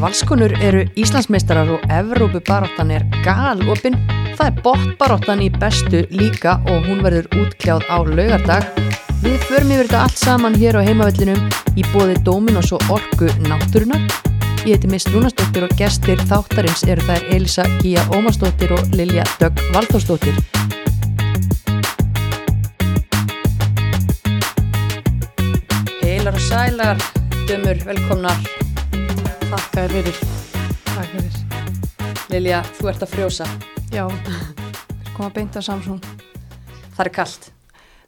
Valskonur eru Íslandsmeistarar og Evrópubaráttan er galopin. Það er botbaráttan í bestu líka og hún verður útkljáð á laugardag. Við förum yfir þetta allt saman hér á heimavellinum í bóði Dóminos og Orku Náttúrunar. Ég heiti Mist Rúnastóttir og gestir þáttarins eru þær Elisa Gíja Ómarsdóttir og Lilja Dögg Valdósdóttir. Heilar og sælar, dömur, velkomnar. Þakka þér fyrir. Takk fyrir. Lilja, þú ert að frjósa. Já, við komum að beinta Samsung. Það er kallt.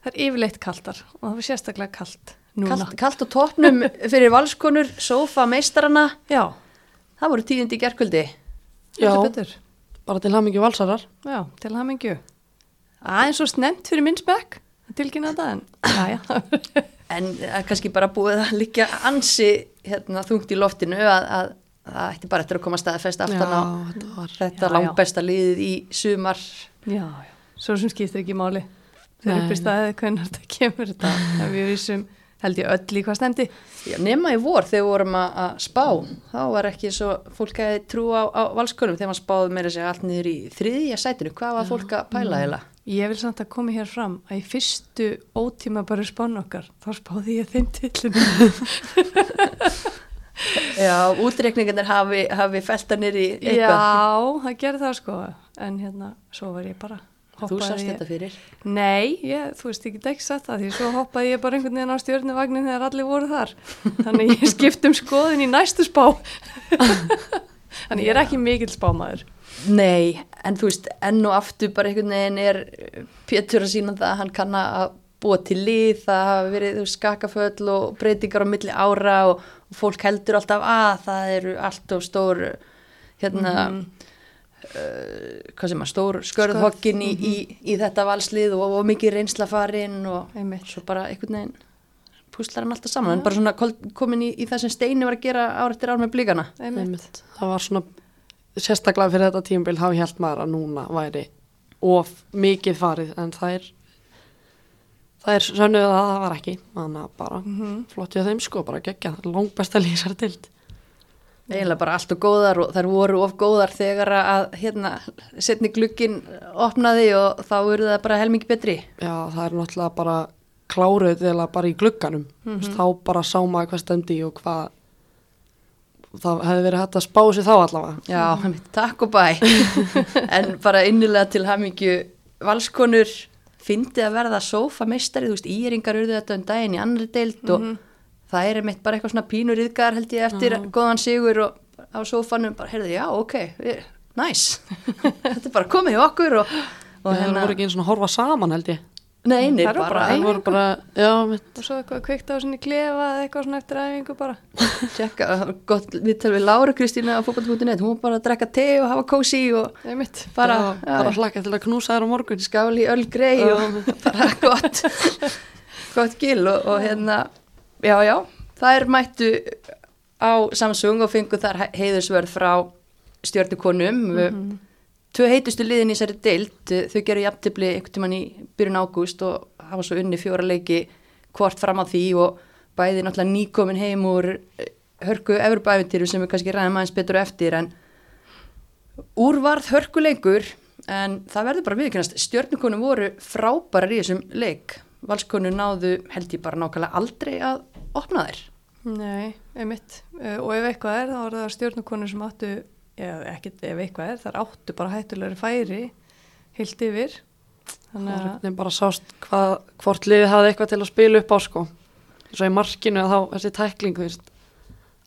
Það er yfirleitt kaldar og það var sérstaklega núna. Kallt, kallt og toppnum fyrir valskonur, sofa meistarana. Já, Það voru tíðindi í gerkvöldi. Já. Bara til hamingju valsarar. Já, til hamingju. Aðeins svo snemt fyrir minn spekk að tilkynna þetta en, já, já. En kannski bara búið að líka ansi hérna, þungt í loftinu að, að það ætti bara eftir að koma staðfest aftan á þetta besta liðið í sumar. já, já. Svo sem skiptir ekki máli. Nei, upp í staðið hvernig þetta kemur þetta. Við vissum held ég öll í hvað stemdi. Já, nema í vor þegar vorum að, að spá, þá var ekki svo fólk að trú á, á valskonum þegar maður spáði meira sig allt niður í þriðja sætinu. Hvað var fólk að pæla heila? Ég vil samt að koma hér fram að í fyrstu ótíma bara spánu okkar, þá spáði ég þeim tillinu. Já, útreikningarnir hafi, hafi felta niður í eitthvað. Já, það gerði það sko, en hérna, svo var ég bara. Þú sást ég- þetta fyrir. Nei, ég, þú veist ekki ekki satt það, því svo hoppaði ég bara einhvern veginn á stjórnuvagnin þegar allir voru þar. Þannig ég skipt um skoðin í næstu spá. Þannig ég er ekki mikill spámaður. Nei, en þú veist, enn og aftur bara einhvern veginn er Pétur að sína það að hann kann að búa til lið, það hafa verið skakaföll og breytingar á milli ára og, og fólk heldur alltaf að það eru allt og stór hérna Mhm. uh, hvað sem að stór skörðhokkin í, í, í þetta valslið og, og mikið reynslafarinn og Einmitt. svo bara einhvern veginn púslar hann alltaf saman, en bara svona komin í, í það sem Steini var að gera ár eftir ár með blíkana Einmitt. Einmitt. Það var svona, sérstaklega fyrir þetta tímabil hafi hjælt maður að núna væri of mikið farið en það er það er sönnuð að það var ekki. Þannig að bara Mhm. flott ég þeim sko, bara gegja langt besta lýsar tild eiginlega bara allt og góðar og þær voru of góðar þegar að hérna setni glukkin opnaði og þá eru það bara helmingi betri. Já, það er náttúrulega bara kláruð eða bara í glugganum. Mm Mhm. þá bara sá maður hvað stemdi og hvað það hefði verið hægt að spá sér þá allavega. Já, mm. takk og bæ. En bara innilega til hamingju valskonur fyndi að verða sofameistari, þú veist, íringar urðu þetta um daginn í annari deild og það er einmitt bara eitthvað svona pínur yðgar held ég eftir góðan sigur og á sofanum bara, heyrðu, já, ok, næs þetta er bara komið í okkur og, og og það voru ekki eins og horfa saman held ég Nei, nei, bara, bara það voru bara, já, mitt, Og svo eitthvað kveikt á sinni klefa eða eitthvað svona eftir æfingu bara. tjekka, gott, við talum við Láru Kristína á fókbalt.net, hún var bara að drekka te og hafa kósi og Einmitt. bara, já, bara já, hlakka til að knúsa þér á morgun. Skáli öll grei og bara gott gott gil og, og hérna já, já, það er mættu á Samsung og fengu þar heiðusvörð frá stjórnukonum mm tvö heitustu liðin í þessari deild þau geru jafntefli einhvern tímann í byrjun ágúst og hafa svo unni fjóra leiki hvort fram á því og bæði náttúrulega nýkomin heim úr eh, hörku Evropaæventýru sem við kannski ræðum aðeins betur eftir en úrvarð hörkuleikur en það verður bara viðkynast stjórnukonum voru frábærar í þessum leik valskonu náðu held ég bara nákvæmlega aldrei að opna þær Nei, einmitt. Uh, og ef eitthvað er, þá er það stjórnukonur sem áttu, eða ekkert ef eitthvað er, þar áttu bara hættulegri færi heilt yfir. Þannig að, það bara sást hvað, hvort liðið hafði eitthvað til að spila upp á sko. Svo í markinu að þá þessi tækling þú veist,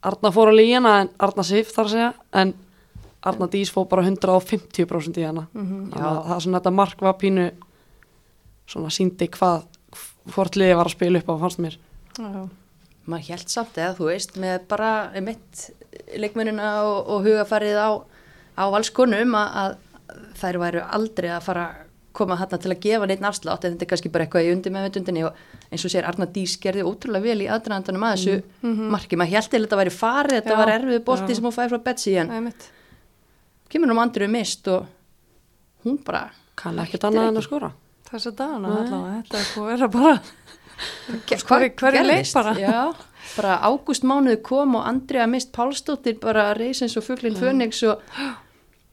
Arna fór á líjana en Arna Sif þar að segja en Arna Dís fór bara 150% í hana. Mm þannig að það er svona þetta mark var pínu svona síndi hvað hvort liðið var að spila upp á fannst mér. Já, maður held samt eða þú veist með bara mitt leikmennina og, og hugafarið á, á valskonum að, að þær væru aldrei að fara að koma þarna til að gefa neitt afslátt en þetta er kannski bara eitthvað í undir meðvendundinni og eins og sér Arna Dís gerði ótrúlega vel í aðdraðandanum að þessu marki, maður held til að þetta væri farið, þetta Já, var erfið bolti já. sem hún fæði frá Betsy en einmitt. kemur hún um andru mist og hún bara kann ekkert annað en að skora Þessa dagana Nei. allavega, þetta er búið að vera bara Hver- er leik bara? Bara ágúst mánuði kom og Andrea Mist Pálsdóttir bara reysins og fuglinn Fönix og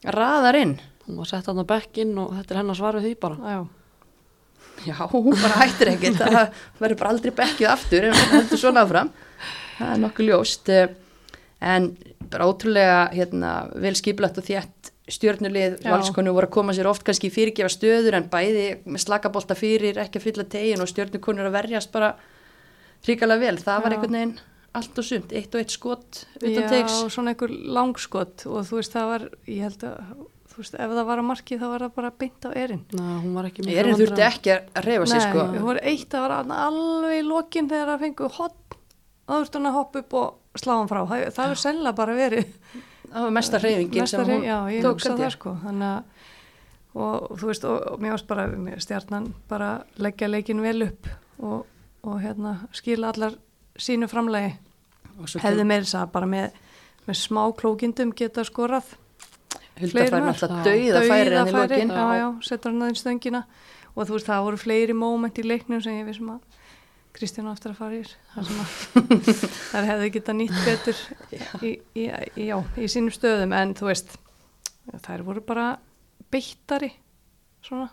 raðar inn. Hún var sett hann á bekkinn og þetta er hennar svar við því bara. Já, Já, hún bara hættir ekkert, það verður bara aldrei bekkið aftur en hún heldur svona áfram. Það er nokkuð ljóst, en bara ótrúlega hérna, vel skipulagt og þétt stjörnulið, Já. valskonu voru að koma sér oft kannski í fyrirgefa stöður en bæði með slakabolta fyrir, ekki að fylla tegin og stjörnukonur að verjast bara hrikalega vel. Það var Já. einhvern veginn allt og sumt, eitt og eitt skot utan Já, tegs. svona einhver langskot og þú veist það var, ég held að þú veist, ef það var að marki þá var það bara beint á erinn Næ, hún var ekki Erin þurfti ekki að reyfa sig sko. það voru eitt, það var alveg í lokin þegar það fengu hot þá þurfti hann að hoppa upp og slá hann frá það, það er sennilega bara verið Það var mesta reyfingin sem Mesta hún hreyfing- já, ég tók það sko. Þannig að og, þú veist, og, og mér varst bara stjarnan bara leggja leikin vel upp og, og hérna skila allar sínu framlegi Og svo hefði meira þess að bara með, með smá klókindum geta skorað Hulda fleiri fær mörk. náttúrulega dauða færi hann í Dauðafæri, lokin. já, já, setur hann aðeins stöngina. Og þú veist, það voru fleiri móment í leiknum sem ég vissum að Kristján á eftir að fara í þar hefði geta nýtt betur í, í, í, já, í sínum stöðum. En þú veist, þær voru bara beittari svona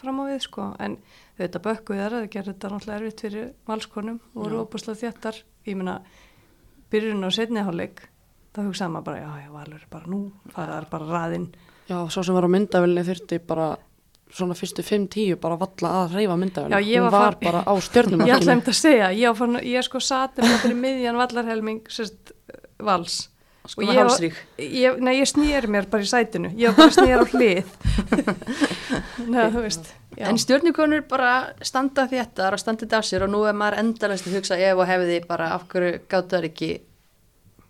fram á við sko. En þetta bökkuð þar að það gerði þetta náttúrulega erfitt fyrir valskonum og voru Já. óbúslega þjættar ég meina, byrjun á setniháleik þá hugsaði maður bara, já, já, valur bara nú það er bara raðinn. Já, svo sem var á myndavilni þurfti bara svona fyrstu 5-10 bara valla að reyfa ég hún var var far- bara á Ég ætla stjörnumarkinu um að segja, ég, fann, ég sko sati með miðjan vallarhelming sérst, vals. Sko Og með ég hálsrík. ég, Nei, ég snýr mér bara í sætinu. Ég var bara snýr á hlið. Nei, þú veist já. En stjórnukonur bara standa þéttar og standa þetta af sér og nú er maður endalast að hugsa ef og hefði bara af hverju gátt það ekki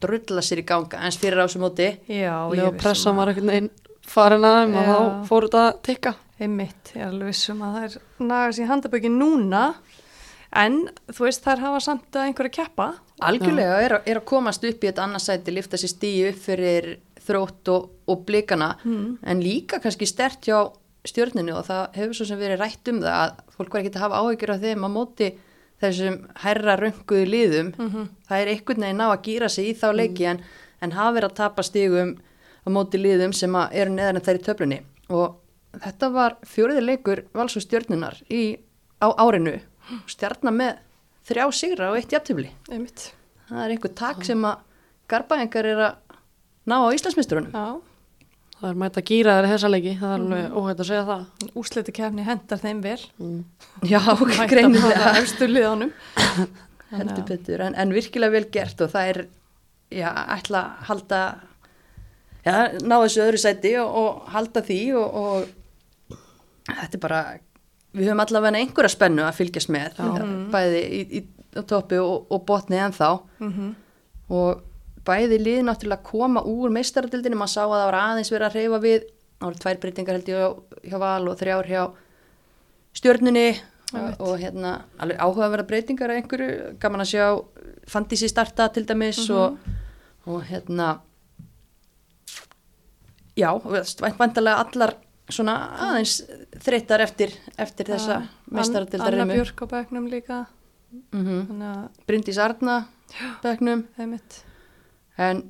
drulla sér í ganga eins fyrir á þessu móti. Já, og ég pressan var einhvern veginn farin að þeim og þá fór þetta að tikka Einmitt, ég er alveg vissum að það er nagast í handabökin núna. En þú veist þær hafa samt að einhverja keppa. Algjörlega er, að- er að komast upp í þetta annarsæti, lifta sér stíu upp fyrir þrótt og, og blikana. Mm. en líka kannski stert hjá stjórninu og það hefur svo sem verið rætt um það að fólk var ekki að hafa áhyggjur af þeim að móti þessum herra rönguðu liðum. Mhm. það er einhvern veginn á að gýra sig í þá leiki en, en hafa verið að tapa stigum á móti liðum sem að eru neðan þær í töflunni. Og þetta var fjóriði leikur vals og stjórnunar í, á árinu. Stjarnar með þrjá sigra og eitt Einmitt, það er einhver takk sem að garbaðingar er að ná á Íslandsmestrunum já. Það er mæta gýraðir í þessa leiki. Það er alveg óhætt að segja það. Úsliti kefni hendar þeim vel. Mm. já, greinilega. bara efstu liðanum heldur betur, en, en virkilega vel gert og það er, já, ætla að halda já, ná þessu öðru sæti og, og halda því og, og þetta er bara við höfum allavega einhverja spennu að fylgjast með Já. bæði í, í, á toppi og, og botni ennþá. Mm og bæði lið náttúrulega koma úr meistaradildinni, maður sá að það var aðeins verið að reyfa við, það voru tvær breytingar held ég hjá, hjá Val og þrjár hjá stjörnunni. Og, og hérna alveg áhugaverða breytingar af einhverju, gaman að sjá Fantisi starta til dæmis Mhm. og, og hérna já, vantarlega allar svona aðeins þreytar eftir, eftir þessa meistaradildar Anna Björk á bekknum líka. Mm -hmm. þannig að Bryndís Arna einmitt. En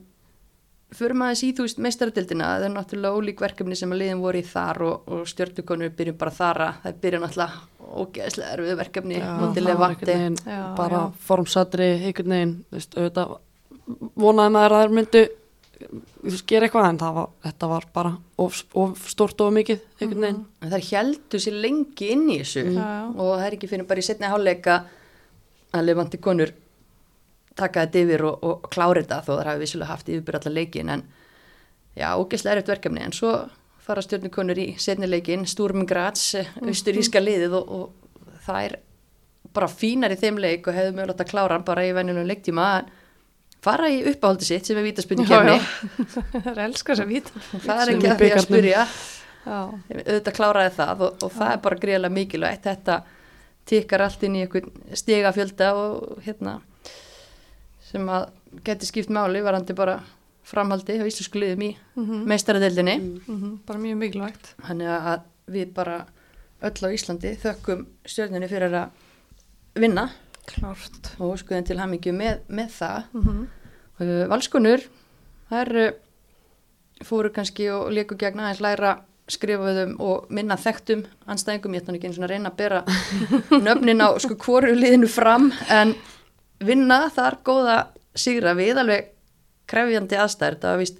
fyrir maður í þú veist meistaradildina, það er náttúrulega ólík verkefni sem að liðin voru í þar og, og stjórnukonur byrjum bara þara, það byrja náttúrulega ógeðslega erfið verkefni það einhvern veginn Já, bara já. formsatri einhvern veginn auðvitað vonaði maður að þær myndu gera eitthvað en það var, þetta var bara of, of stort og mikið veginn. En það heldur sér lengi inn í þessu. Já, já. og það er ekki fyrir bara í setni háleika að levandi konur taka þetta yfir og, og klára þetta þó það hafi vissulega haft yfirbyrð allar leikin en já, ógeðslega erfitt verkefni. En svo fara stjórnukonur í setni leikin Sturm Graz, austuríska liðið og, og það er bara fínar í þeim leik og hefðu mögulegt að klára hann bara í venjulegu leiktíma en fara í uppáhaldi sitt sem er vítaspunni kemni það er elskar sem vít það er ekki að því að spyrja. Auðvitað kláraði það og, og það er bara greiðlega mikilvægt. Þetta tikkar allt inn í einhvern stigafjölda og hérna sem að geti skipt máli varandi bara framhaldi á íslensku liðum í Mhm. meistaradeildinni. Mhm, bara mjög mikilvægt. Þannig að við bara öll á Íslandi þökkum stjórnunni fyrir að vinna Klárt. og skoðum til hamingju með, með það Mm -hmm. uh, Valskonur þær uh, fóru kannski og leiku gegn aðeins læra skrifaðum og minna þekktum anstæðingum, ég nú ekki svona að reyna að bera nöfnin á sko hvoru liðinu fram en vinna þar góða sigra við alveg krefjandi aðstæður, það var vist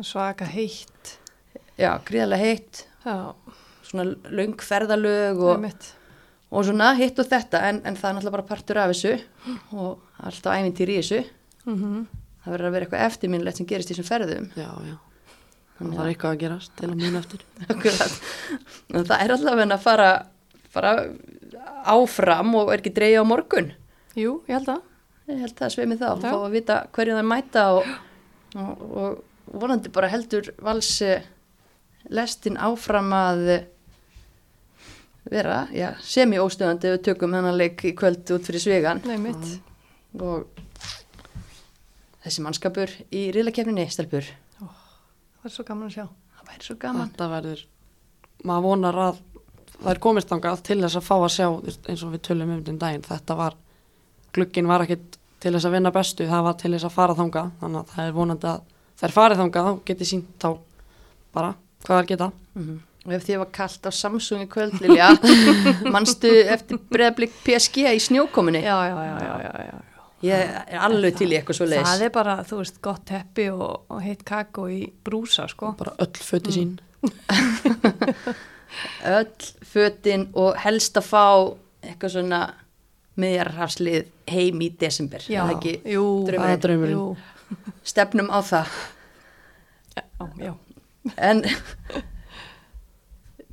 Svaka heitt. já, gríðarlega heitt Já, svona löng ferðalög og... og, og svona hitt og þetta en, en það er náttúrulega bara partur af þessu og alltaf æfintýr í þessu mm -hmm. það verður að vera eitthvað eftirminnilegt sem gerist í þessum ferðum Já, já. Þannig að það er eitthvað að gerast til að muna eftir. Og það er alltaf að fara, fara áfram og er ekki dreigja á morgun Jú, ég held að. ég held það sveimi þá, Já. þá að vita hverju það mæta og, og, og vonandi bara heldur vals eh, lestin áfram að vera semi-óstöðandi við tökum hennar leik í kvöld út fyrir svegan og þessi mannskapur í riðlakefninni stelpur, Það er svo gaman að sjá. það væri svo gaman Þetta verður, maður vonar að það er komist þangað til þess að fá að sjá eins og við tölum um þinn daginn. Þetta var, glugginn var ekkit til þess að vinna bestu, það var til þess að fara þangað. Þannig að það er vonandi að þær farið þangað og geti sínt þá bara hvað þær geta. Mhm. Og ef þið var kallt á Samsung í kvöld, Lilja, manstu eftir breðablik PSG í snjókominni? Já, já, já, já, já, já. Ég er alveg til í eitthvað svo leiðis. Það er bara, þú veist, gott teppi og, og heitt kakó í brúsa, sko. Bara öll föti sín. Öll fötin og helst að fá eitthvað svona miðjarrafslið heim í desember. Já, Það er ekki jú, draumurinn. það er draumurinn. Jú, stefnum á það. já, já. En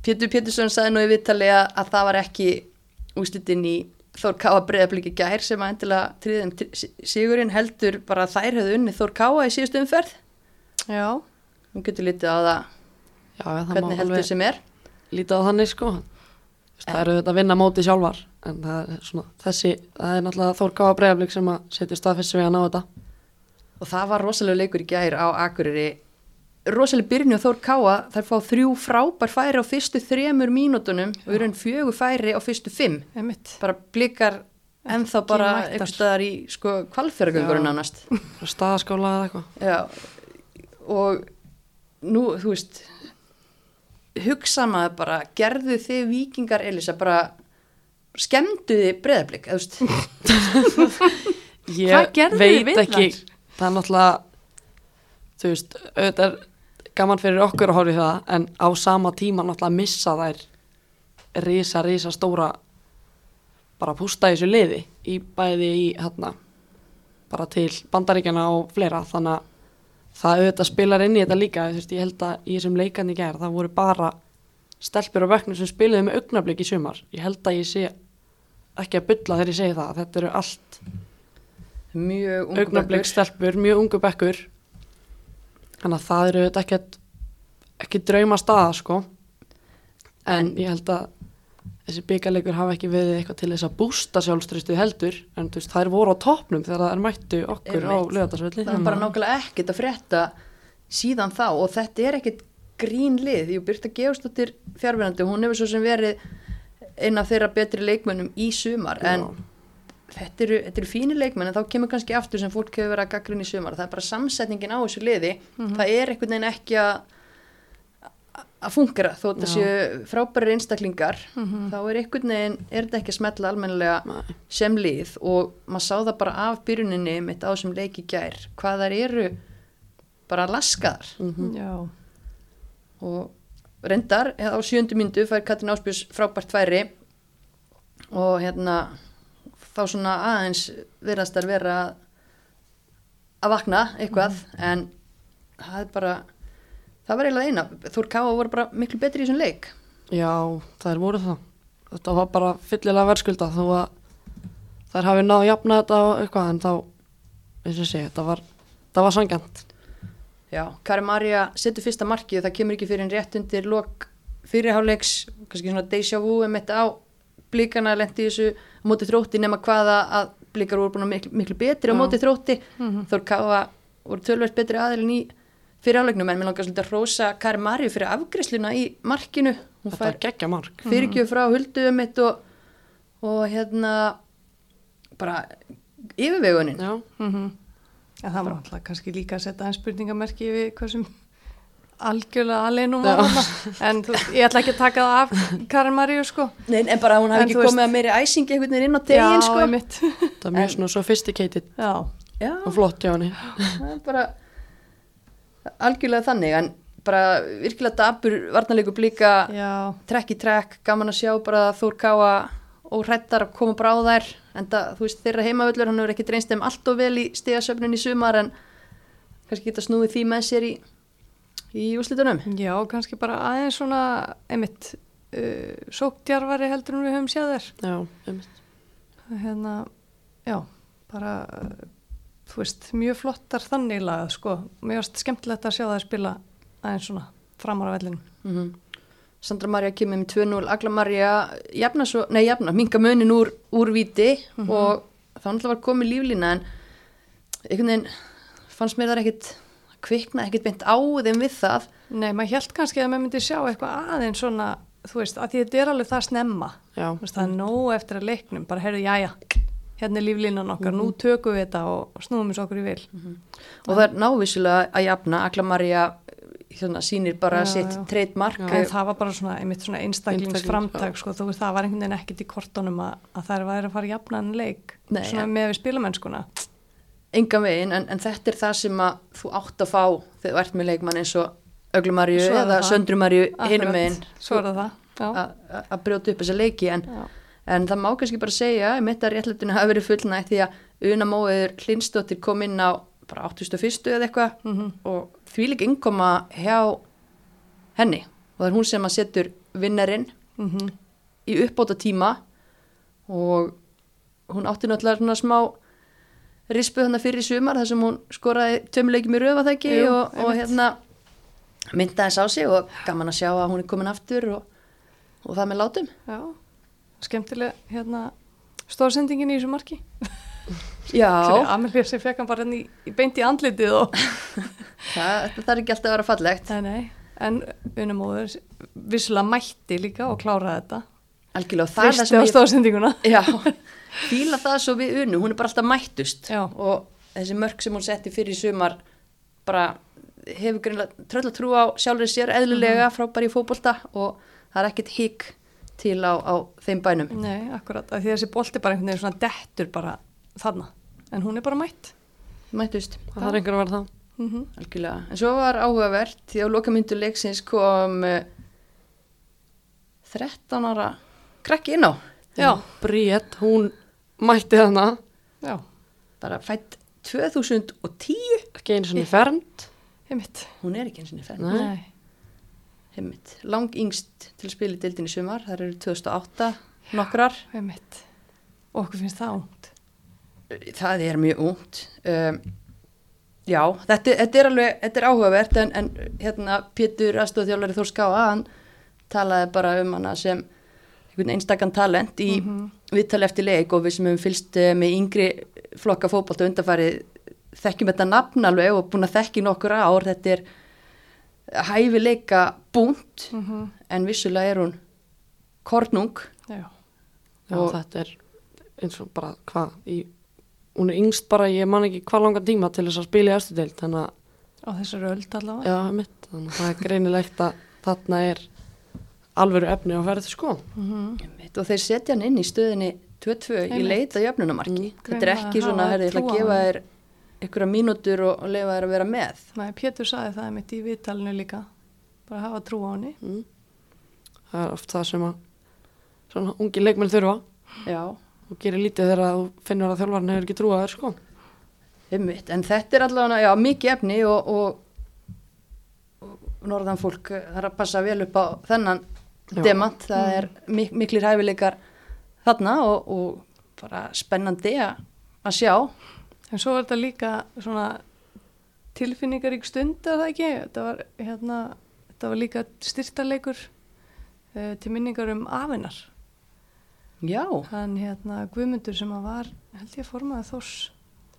Pétur Pétursson sagði nú í viðtali að, að það var ekki úslitin í Þór Káa breðabliki gær sem að endilega tríðum sigurinn heldur bara að þær hefðu unni Þór Káa í síðustu umferð. Já, Hún getur lítið á það Já, það hvernig heldur sem er. lítið á þannig sko. Það eru þetta að vinna móti sjálfar en það er svona þessi, það er náttúrulega Þór Káa Breiðablík sem að setja staðfessi við að ná þetta. Og það var rosalega leikur í gær á Akureyri. Rosalega byrjun og Þór Káa þær fá þrjú frábær færi á fyrstu þremur mínútonum og eru enn fjögur færi á fyrstu fimm. emitt. Bara blikar ennþá bara einhver staðar í sko kvalfjörgöngur Já. nánast. Staðaskála eða eitthvað. Já, og nú, þú veist, hugsa maður bara, gerðu þið vikingar, Elisa, bara skemmdu þið veist, Ég veit ekki, það er náttúrulega, þú veist, auðvitað gaman fyrir okkur að horfa í það, en á sama tíma náttúrulega missa þær risa, risa stóra bara pústa í þessu liði í bæði í hérna bara til bandaríkjana og fleira. Þannig að það auðvitað spilar inn í þetta líka veist, ég held að í þessum leikan í gær það voru bara stelpur og vöknum sem spiluðu með augnablik í sumar. Ég held að ég sé ekki að bylla þegar ég segi það. Þetta eru allt mjög augnablik stelpur, mjög ungu bekkur þannig að það eru auðvitað ekkert ekki drauma staða sko. En ég held að þessi byggarleikur hafa ekki verið eitthvað til þess að bústa sjálfströstu heldur. En þú veist þær voru á toppnum þegar það er mættu okkur á Einmitt. lögatarsvelli Það er bara nákvæmlega ekkert að frétta síðan þá og þetta er ekkert grín lið, jú Birta Geostóttir fjárverandi, hún hefur svo sem verið eina af þeirra betri leikmönnum í sumar. En þetta eru, þetta eru fínir leikmenn en þá kemur kannski aftur sem fólk hefur verið að gaggrinn í sumar. Það er bara samsetningin á þessu liði. Það er einhvern veginn ekki að að fungera þó þetta Já. séu frábærir einstaklingar þá er einhvern veginn, er þetta ekki að smetla almennilega Nei. sem lið. Og maður sá það bara af byrjuninni mitt á þessum leiki gær hvað þær eru bara laskaðar. Mhm. Já, og reyndar á sjöndu myndu fær Katrin Áspjós frábært færi. Og hérna þá svona aðeins virðast þær vera að- að vakna eitthvað en það er bara það var eiginlega eina, Þór Káa voru bara miklu betri í þessum leik. Já, það er voru það. Þetta var bara fyllilega verðskulda þó að þær hafi náð að jafna þetta og eitthvað en þá eins og segi, þetta var, var sangjant Já, Kari Marja setur fyrsta markið og það kemur ekki fyrir en rétt undir lok fyrirháleiks, kannski svona deja vu um þetta á blíkana lendi í þessu á móti þrótti nema hvaða að blíkar voru búin að miklu, miklu betri á Já. móti þrótti. Mhm. þór káða voru tölvert betri aðilin í fyrirháleiknum en mér langar svolítið að hrósa Kari Marju fyrir afgreisluna í markinu. Hún þetta fær geggja mark. Fyrirgjöf frá huldu um mitt og, og hérna bara yfirvegunin. Já, Mm En það var alltaf kannski líka að setja einn spurningamerki við hversum algjörlega aleinum var þarna. En þú, ég ætla ekki að taka það af Karin Maríu sko. Nei, en bara hún hafi ekki komið að meiri æsingi einhvern veginn inn á tegin sko. það er mjög svona sophisticated Já, Já, og flott hjá henni. Það er bara algjörlega þannig en bara virkilega dabur varnarleiku blíka já, trekk í trekk, gaman að sjá bara Þór Káa og hrættar að koma bara á þær. En það, þú veist, þeirra heimavöllur hann hefur ekki reynst þeim allt og vel í stigasöfnun í sumar en kannski geta snúið því með sér í, í úslitunum já, kannski bara aðeins svona, einmitt, uh, sóktjarfari heldur en við höfum séð þér. Já, einmitt. Hérna, já, bara, þú veist, mjög flottar þannig lagað, sko. Mér varst skemmtilegt að sjá það að spila aðeins svona framar á vellinu. mm Sandra Maria kemur með 2-0 Agla Maria jafna svo, nei jafna, minga munin úr, úr viti og þá náttúrulega var komið líflína en einhvern veginn fannst mér það ekkit kvikna, ekkit beint á þeim við það Nei, maður held kannski að maður myndi sjá eitthvað aðeins svona, þú veist, að því þetta er alveg það snemma. Já, veist, það er nóg eftir að leiknum, bara heyrðu, jæja, hérna er líflínan okkar, nú tökum við þetta og, snúum þessu okkur í vil. og það er návísulega að jafna Agla Maria hérna, sýnir bara Já, sitt já. treytmark En það var bara svona, einmitt svona einstaklingsframtak, sko, þú veist, það var einhvern veginn ekkit í kortunum að, að það væri að fara að jafna en leik, Nei, svona ja. með við spilamennskuna. Engan veginn en, en þetta er það sem að þú átt að fá þegar þú ert með leikmann eins og Öglumarju eða. Söndrumarju hinum meginn að brjóta upp þessa leiki en, en það má kannski bara segja að mitt að réttlætinu hafi verið fullnægt því að Una Móiður Hlinsdóttir kom inn á bara 81. eða eitthvað Mm og því líka innkoma hjá henni og það er hún sem að setur vinnarinn mhm. í uppbóta tíma og hún átti náttúrulega svona smá rispu þannig fyrir sumar þar sem hún skoraði tömuleikjum í röfa það ekki Jú, og, og hérna myndaði sá sig og gaman að sjá að hún er komin aftur og, og það með látum Já, skemmtilega, hérna, stórsendingin í þessu marki. Já, Amelie sem fekk hann bara hérna í, í beint í andlitið og... það, það er ekki alltaf að vera fallegt Nei, nei, en unumóður vissulega mætti líka og kláraði þetta. algjörlega það er það sem á ég stórsendinguna. Já, fíla það svo við Unu, hún er bara alltaf mættust Já. og þessi mörg sem hún setti fyrir sumar bara hefur greinlega tröll að trú á sjálfur sér eðlilega Mhm. frábæri í fótbolta og það er ekkert hík til á, á þeim bænum. Nei, akkurat, því þessi bolti bara einhvern veginn svona dettur bara þarna. En hún er bara mætt. Mættust, það þarf einhver að vera það Mm algjörlega. En svo var áhugavert því á lokamyndu leiksins kom uh, 13 ára krakki inn á, Bríett, hún mætti þarna já, bara fætt 2010, ekki einu svona fernd heimitt. hún er ekki eins og fenn. Nei. Heimitt, lang yngst til að spila í sumar, það eru 2008 nokkrar, Heimitt. Og okkur finnst það út. það er mjög ungt um, já, þetta, þetta er alveg þetta er áhugavert en, en hérna Pétur aðstofþjálfari Þór Skáa hann talaði bara um hana sem einstakann talent í Mhm. viðtali eftir leik og við sem hefum fylst eh, með yngri flokka fótbolta undarfæri þekkjum þetta nafn alveg og búin að þekki nokkur ár þetta er hæfileika búnt Mm -hmm. en vissulega er hún kornung Já, Já, Og- þetta er eins og bara hvað í, hún er yngst bara, ég man ekki hvað langan tíma til þess að spila í eftir deild þannig að, á þessari öld allavega. já, mitt þannig að það er greinilegt að þarna er alvöru efni á ferð sko Mm og þeir setja hann inn í stöðinni 2-2 í Einmitt. leit að jöfnunamarki þetta er ekki svona, ætla trú að á gefa þér einhverja mínútur og, og lefa þér að vera með Nei, Pétur saði það mitt í viðtalinu líka. Bara hafa trú á henni. mm. það er oft það sem að svona ungi leikmenn þurfa já, og gerir lítið þegar þú finnur að þjálfarni hefur ekki trúað þér sko einmitt, en þetta er allavega já, mikið efni og, og, og norðan fólk þarf að passa vel upp á þennan. Demant, það er mik miklir hæfileikar þarna og, og bara spennandi að að sjá En svo er þetta líka svona tilfinningarík stund, er það ekki? Þetta var, hérna, þetta var líka styrtarleikur uh, til minningar um afinnar. já, Hann hérna Guðmundur sem að var, held ég formaði þós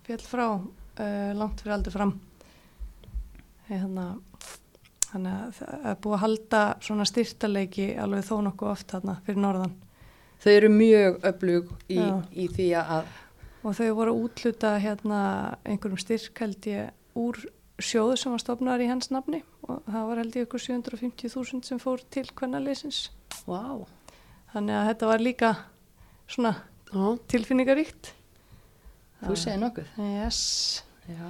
fjall frá, uh, langt fyrir aldur fram. Hérna, hann er búið að halda svona styrtarleiki alveg þó nokkuð oft þarna fyrir norðan. þau eru mjög öflug í, í því að og þau voru að útluta hérna einhverjum styrk held ég úr sjóðu sem var stofnar í hans nafni. Og það var held ég ykkur 750.000 sem fór til kvennaleysins Vá, þannig að þetta var líka svona Já, tilfinningaríkt. Þú segir nokkuð. yes, Já,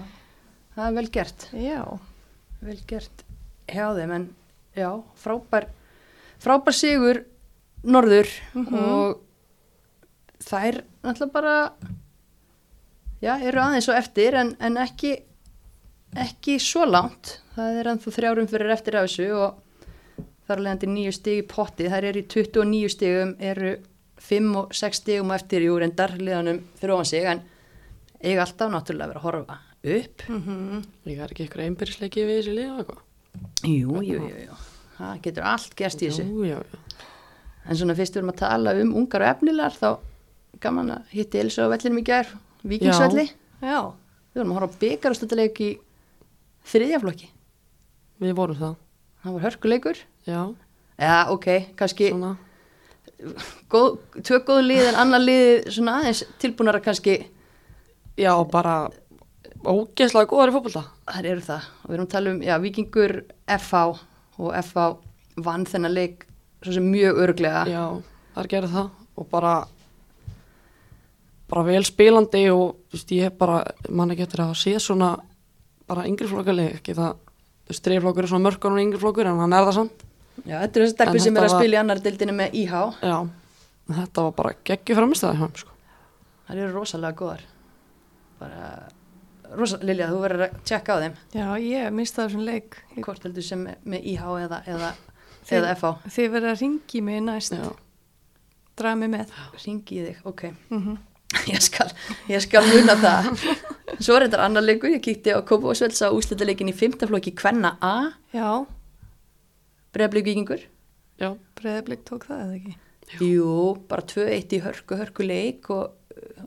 það er vel gert. já. Vel gert hjá þeim, en já, frábær, frábær sigur norður Mhm. og það er náttúrulega bara, já, eru aðeins og eftir en, en ekki, ekki svo langt. Það er ennþá þrjárum fyrir eftir af þessu og þar leðandi nýju stig í potti. Það eru í 29 stigum, eru 5 og 6 stigum eftir í úrendar liðanum fyrir ofan sig en eiga alltaf náttúrulega vera að horfa upp. mm líka er ekki eitthvað einbyrðisleiki við þessi liða eitthvað. Jú, jú, jú, jú. Það getur allt gerst í þessu. Jú, já. En svona fyrst við erum að tala um ungar og efnilegar þá gaman að hitti Elsa á vellinum í gær, vikingsvelli. já, Við vorum að horfa á byggarastöldaleik í þriðjaflokki. Við vorum það. Það var hörkuleikur. Já, Já, ok, kannski svona. góð, tvö góð lið en annar lið svona aðeins tilbúnara kannski, Já, bara ógeðslega góðar í fótbolta. þær eru það. Og við erum að tala um, já, vikingur FH og FH vann þennan leik svo sem mjög örglega. Já, það er gerð það og bara bara vel spilandi og þú veist, ég hef bara, mann ekki eftir að sé svona bara yngri flokkarlega, ekki það þú veist, þriðflokkur er svona mörkur og yngri flokkur en hann er það samt. Já, þetta er þessi En sem er að spila í annar deildinu með IH. Já, þetta var bara hjá hann, sko. Það eru rosalega góðar. Bara, rosa, Lilja, þú verður að tjekka á þeim. já, ég mista þessum leik Ég- Hvort heldur sem með- IH eða, eða, Þið- eða FH. þið verða að ringi mig næst Já, draga mig með Ringi í þig, ok. mm Ég skal, ég skal muna það. Svo er þetta annar leikur. Ég kíkti á Kópavósvelds á úslitaleikin í fymtaflokki Kvenna A. já, Breiðablík vikingur. já, breyðablik tók það eða ekki Jú, bara 2-1 í hörku, hörku leik og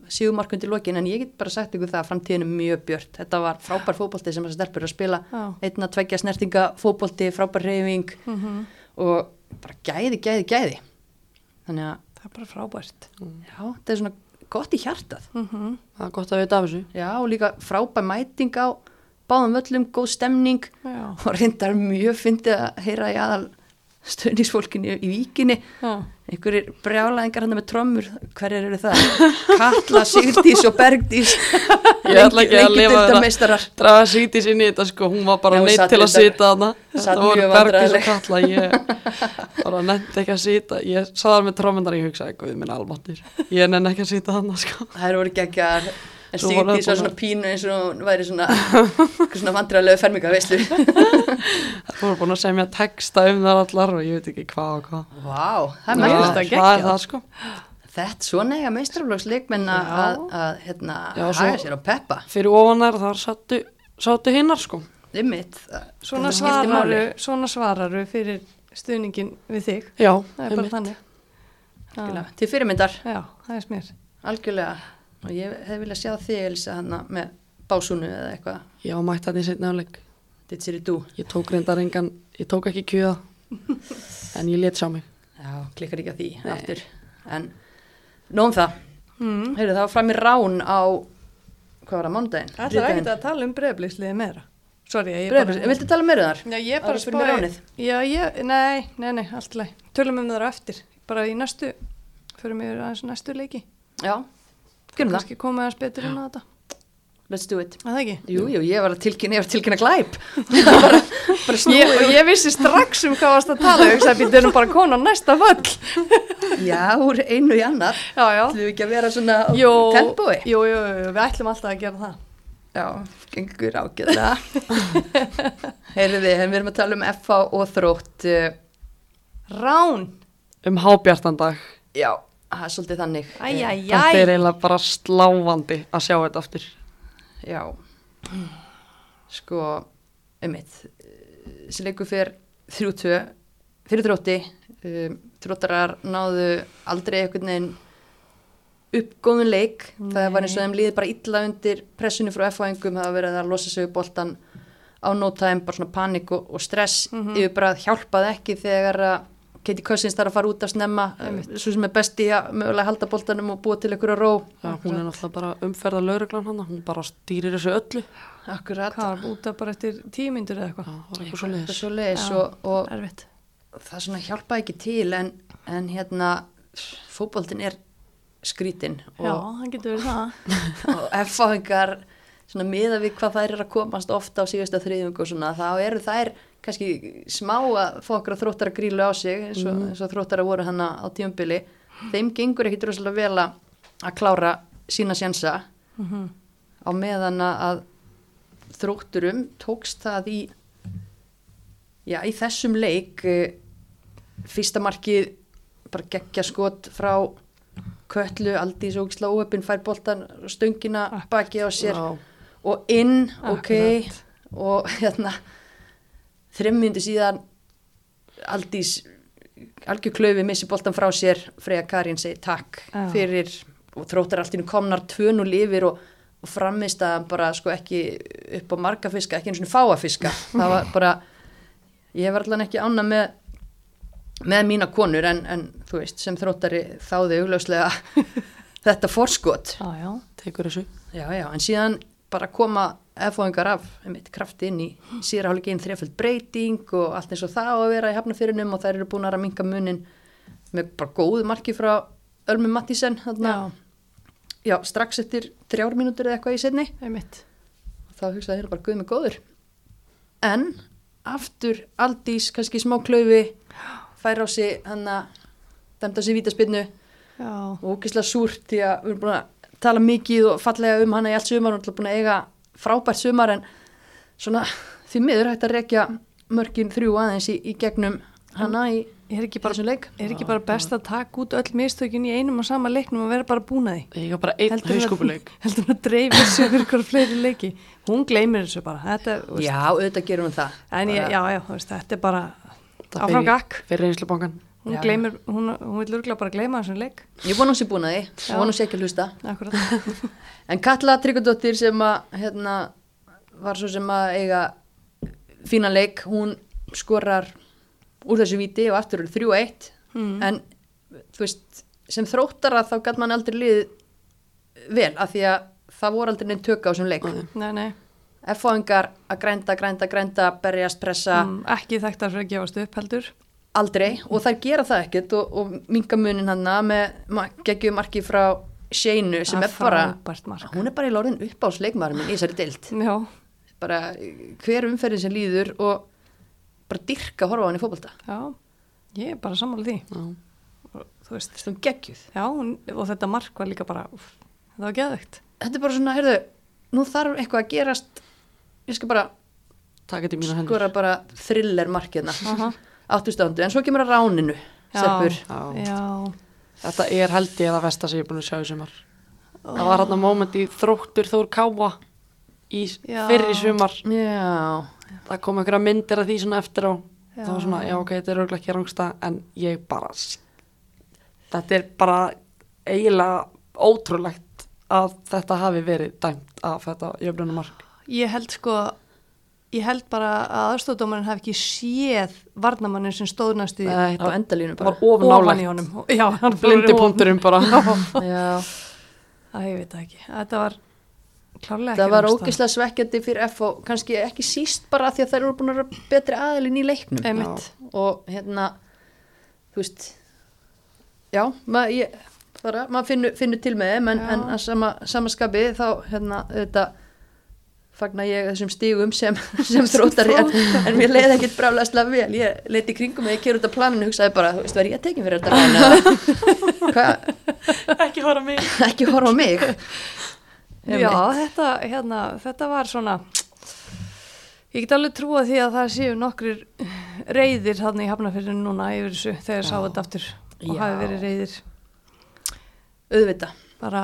sígumarkundi lokin. En ég get bara sagt ykkur það að framtíðin er mjög björt. Þetta var frábær fótbolti sem þessar stelpur að spila. já, Einna tveggja snertinga fótbolti, frábær reyfing. mm og bara gæði, gæði, gæði þannig að það er bara frábært já, þetta er svona gott í hjartað mm það er gott að vita af þessu. já, og líka frábær mæting á báðum völlum, góð stemning já, og reyndar mjög fyndið að heyra í aðal stöðningsfólkinu í víkinni já, einhverjir brjálæðingar hann með trommur hverjir eru það? Katla, Sigdís og Bergdís Ég ætla ekki að lifa þetta. Draga sítið sinni í þetta, sko, hún var bara neitt til að sita þarna. sat Þetta voru Bergdís og. Katla, ég bara nefndi ekki að sita. Ég saðar með trómyndar, ég hugsaði, guð minn almattir. Ég nenni ekki að sita þarna, sko. Það eru voru geggjar en Sigdís það var svona pínu eins og hún væri svona, svona vandræðalegu ferminga, veistu Það voru búin að semja texta um það allar og ég veit ekki hvað og hvað. Vá, það er Já, mægilegt þetta það það, sko. Þetta svona eiga meistarflóksleikmenn að, að, að hérna, haga sér á peppa. Fyrir ofanar þar sattu, sátu hinnar, sko. Ymmit. svona svona svararu fyrir stuðningin við þig Já, já, Til fyrirmyndar, já, það er smér algjörlega. Og ég hef viljað sjá þig, Elisa, hana með básunu eða eitthvað. Já, mætti hann í setna áleik. Ditt sér í dú. Ég tók reyndar engan, ég tók ekki kjöða, en ég let sjá mig. Já, klikkar ekki að því aftur. En nóðum það. mm. Heyrðu, það var fram í rán á, hvað var það, mándaginn? Það er ekkert að tala um breyðbliðsliði meira Sorry, ég Breiðablik, viltu tala meira þar? Já, ég bara mér ránið? Já, ég, nei, nei, nei, allt í lagi Tölum um það á eftir Bara í næstu, fyrir mig aðeins næstu leiki Já, gerum það. Kannski komið aðeins betur inn á þetta Let's do it. Er Það ekki Jú, jú, ég var að tilkynna, ég var að tilkynna glæp. bara, bara. Ég, og ég vissi strax um hvað varst að tala Ég hugsaði, býttu erum bara konar næsta völl Já, úr einu í annað. Já, já Ætlum við ekki að vera svona á Jú, tempói? jú, jú, jú, við ætlum alltaf að gera það Já, gengur ágæðlega. Heyrðu þið, við erum að tala um FH og þrótt. uh, Rán Um hábjartan dag. Já, það er svolítið þannig. Æj, æj, Þetta er eiginlega bara sláfandi að sjá þetta aftur. Já, sko, um mitt. Þessi leikur fyrir 3-2, fyrir þrótti. Um, þróttarar náðu aldrei einhvern veginn upp góðun leik. Það var eins og þeim líði bara illa undir pressinu frá F-fæðingum. Það var verið að losa sig upp boltan á time, bara svona panik og, og stress. Mhm. Yfir bara hjálpaði ekki þegar að Katie Cousins þarf að fara út að snemma Einmitt. svo sem er besti að mögulega halda boltanum og búa til einhverja ró Já, hún er náttúrulega bara umferða lauruglan hann, hún bara stýrir þessu öllu. akkurat Hvað var út af bara eftir tíu myndur eða Já, eitthvað? það var eitthvað eitthvað svo leiðis. Já. það svona hjálpaði ekki til en, en hérna fótboltin er skrítin Já, og, hann getur verið það. og svona miða við hvað þær eru að komast ofta á síðasta þriðjung og svona þá eru þær kannski smá að fá okkur að þróttara grílu á sig eins og, eins og þróttara voru hana á tíumbili þeim gengur ekki droslega vel að að klára sína sjansa Mhm. á meðan að þrótturum tókst það í já, í þessum leik eh, fyrsta markið bara geggja skot frá köllu, Aldís Ógisla Óöpin fær boltan stöngina baki á sér og inn, ok og hérna þreim myndi síðan Aldís algjör klöfi missi boltan frá sér Freyja Karin segi takk Já. fyrir og þróttar allt innu komnar tvön og lifir og, og framist að bara sko ekki upp á marga fiska, ekki eins og fáa fiska það var bara ég var allan ekki ána með með mína konur en, en þú veist sem þróttari þáði augljóslega þetta forskot Já, já. tekur þessu. Já, já, en síðan bara koma eðfóðingar af einmitt, krafti inn í einn þreföld breyting og allt eins og það á að vera í hafnafyrinum og þær eru búin að minka munin með bara góðu marki frá Ölmu Mattísen þarna, Já, já, strax eftir þrjár mínútur eða eitthvað í setni þá hugsaði þér bara guð með góður. En aftur Aldís, kannski smá klaufi fær á sig hann að dæmda sig vítaspinnu og ógislega súrt því að við erum búin að tala mikið og fallega um hana í allt sumar og náttúrulega búin að eiga frábært sumar en svona því miður hægt að rekja mörkin þrjú aðeins í, í gegnum hana í er ekki bara, þessum leik er ekki bara best að taka út öll mistökin í einum og sama leiknum og vera bara búin að því? Ég er bara einn Heldur hauskúpuleik. heldur hún að dreifir sér fyrir ykkur fleiri leiki hún gleymir þessu bara þetta, Já, auðvitað gerum við það en ég, Bara- já, já, veist, þetta er bara áfram gakk Fyrir einslubankan. Hún gleymir, hún, hún vil örgulega bara gleyma þessum leik. Ég vona hún sé búin að því, Já. ég vona hún sé ekki að hlusta. Akkurat, En Katla Tryggardóttir sem að hérna, var svo sem að eiga fínan leik, hún skorar úr þessu viti og aftur eru 3-1 Mm. en þú veist, sem þróttara þá gæt mann aldrei liðið vel af því að það voru aldrei neinn tök á þessum leik. Nei. nei, nei. F-fáingar að grænda, grænda, grænda berjast, pressa, mm, ekki þekktar fyrir að gefast upp heldur aldrei og þær gera það ekkert og, og minga munin hann með geggjum marki frá Sheinu sem er bara hún er bara í lorðin upp á sleikmaður minn í þessari deild. Já, bara hver umferðin sem líður og bara dyrka að horfa á hann í fótbolta. Já, ég er bara sammála því. Já. Og þú veist, þessum geggjuð. Já, hún, og þetta mark var líka bara úff, það var geðvegt þetta er bara svona, heyrðu, nú þarf eitthvað að gerast. Ég skal bara þetta skora bara thriller markina Aha. Áttustöndu, en svo kemur að ráninu Já. Seppur, Já. já, Þetta er held ég að versta sem ég er búin að sjá í sumar. Það var hérna moment í þróttur Þór Káa í Já. fyrri sumar. já Það kom einhverja myndir af því svona eftir á. Það var svona, já ok, þetta er örgulega ekki rangsta en ég bara, þetta er bara eiginlega ótrúlegt að þetta hafi verið dæmt af þetta jöfnunumark. ég held sko ég held bara að aðstofdómarinn hef ekki séð varnamannin sem stóð næstu Nei, á endalínu Það var bara. Ofan ofan í nálægt. honum. Já, hann Blindi punkturinn bara. já, Æ, ég veit það ekki, þetta var klárlega það ekki var rangstaða. ógislega svekkjandi fyrir F og kannski ekki síst bara af því að þær eru búin að vera betri aðilin í leiknum. Einmitt. og hérna þú veist já, maður ég, bara, maður finnur, finnur til með þeim en, en að sama, samaskapi þá hérna þetta fagna ég þessum stígum sem, sem þróttari en, en mér leiði ekkit bráðlega vel. Ég leiti kringum mig, ég kemur út af planinu og hugsaði bara, þú veist, var ég að tekja fyrir þetta hvað, ekki hóra mig. ekki horfa mig? Já, þetta, hérna, þetta var svona ég get alveg trúa því að það séu nokkrir reyðir hann í hafnafyrinu núna yfir þessu þegar sá þetta aftur og Já. hafi verið reyðir auðvita bara,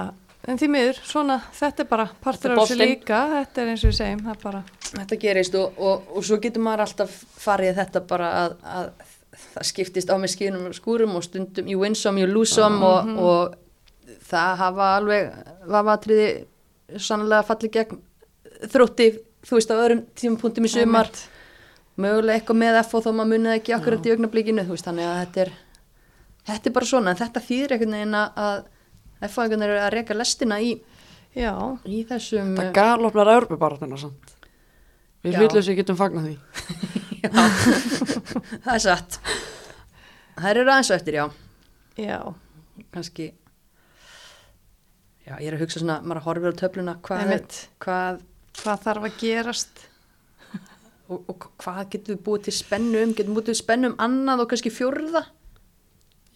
en því miður, svona þetta er bara partur af þessu líka þetta er eins og við segjum, það er bara þetta gerist og, og, og svo getur maður alltaf farið þetta bara að, að það skiptist á með skýnum og skúrum og stundum you win some, you lose some og, og það hafa alveg vafatriði sannlega fallið gegn þrótti þú veist á öðrum tímapunktum í sumar. Mögulega eitthvað með F og þó maður munið ekki akkurat í augnablíkinu þú veist, þannig að þetta er þetta er bara svona, en þetta þýðir einhvern veginn að að F og einhvern veginn er að reka lestina í, Já, í þessum Það galopnar Európa-baráttuna samt. Við Já. hlutlösi getum fagnað því. Já, það er satt. Það eru aðeins eftir, já. Já, kannski já, ég er að hugsa svona, maður horfir á töfluna hvað, hvað hvað þarf að gerast? og, og hvað getum við búið til spennu um? Getum við búið til spennu um annað og kannski fjórða?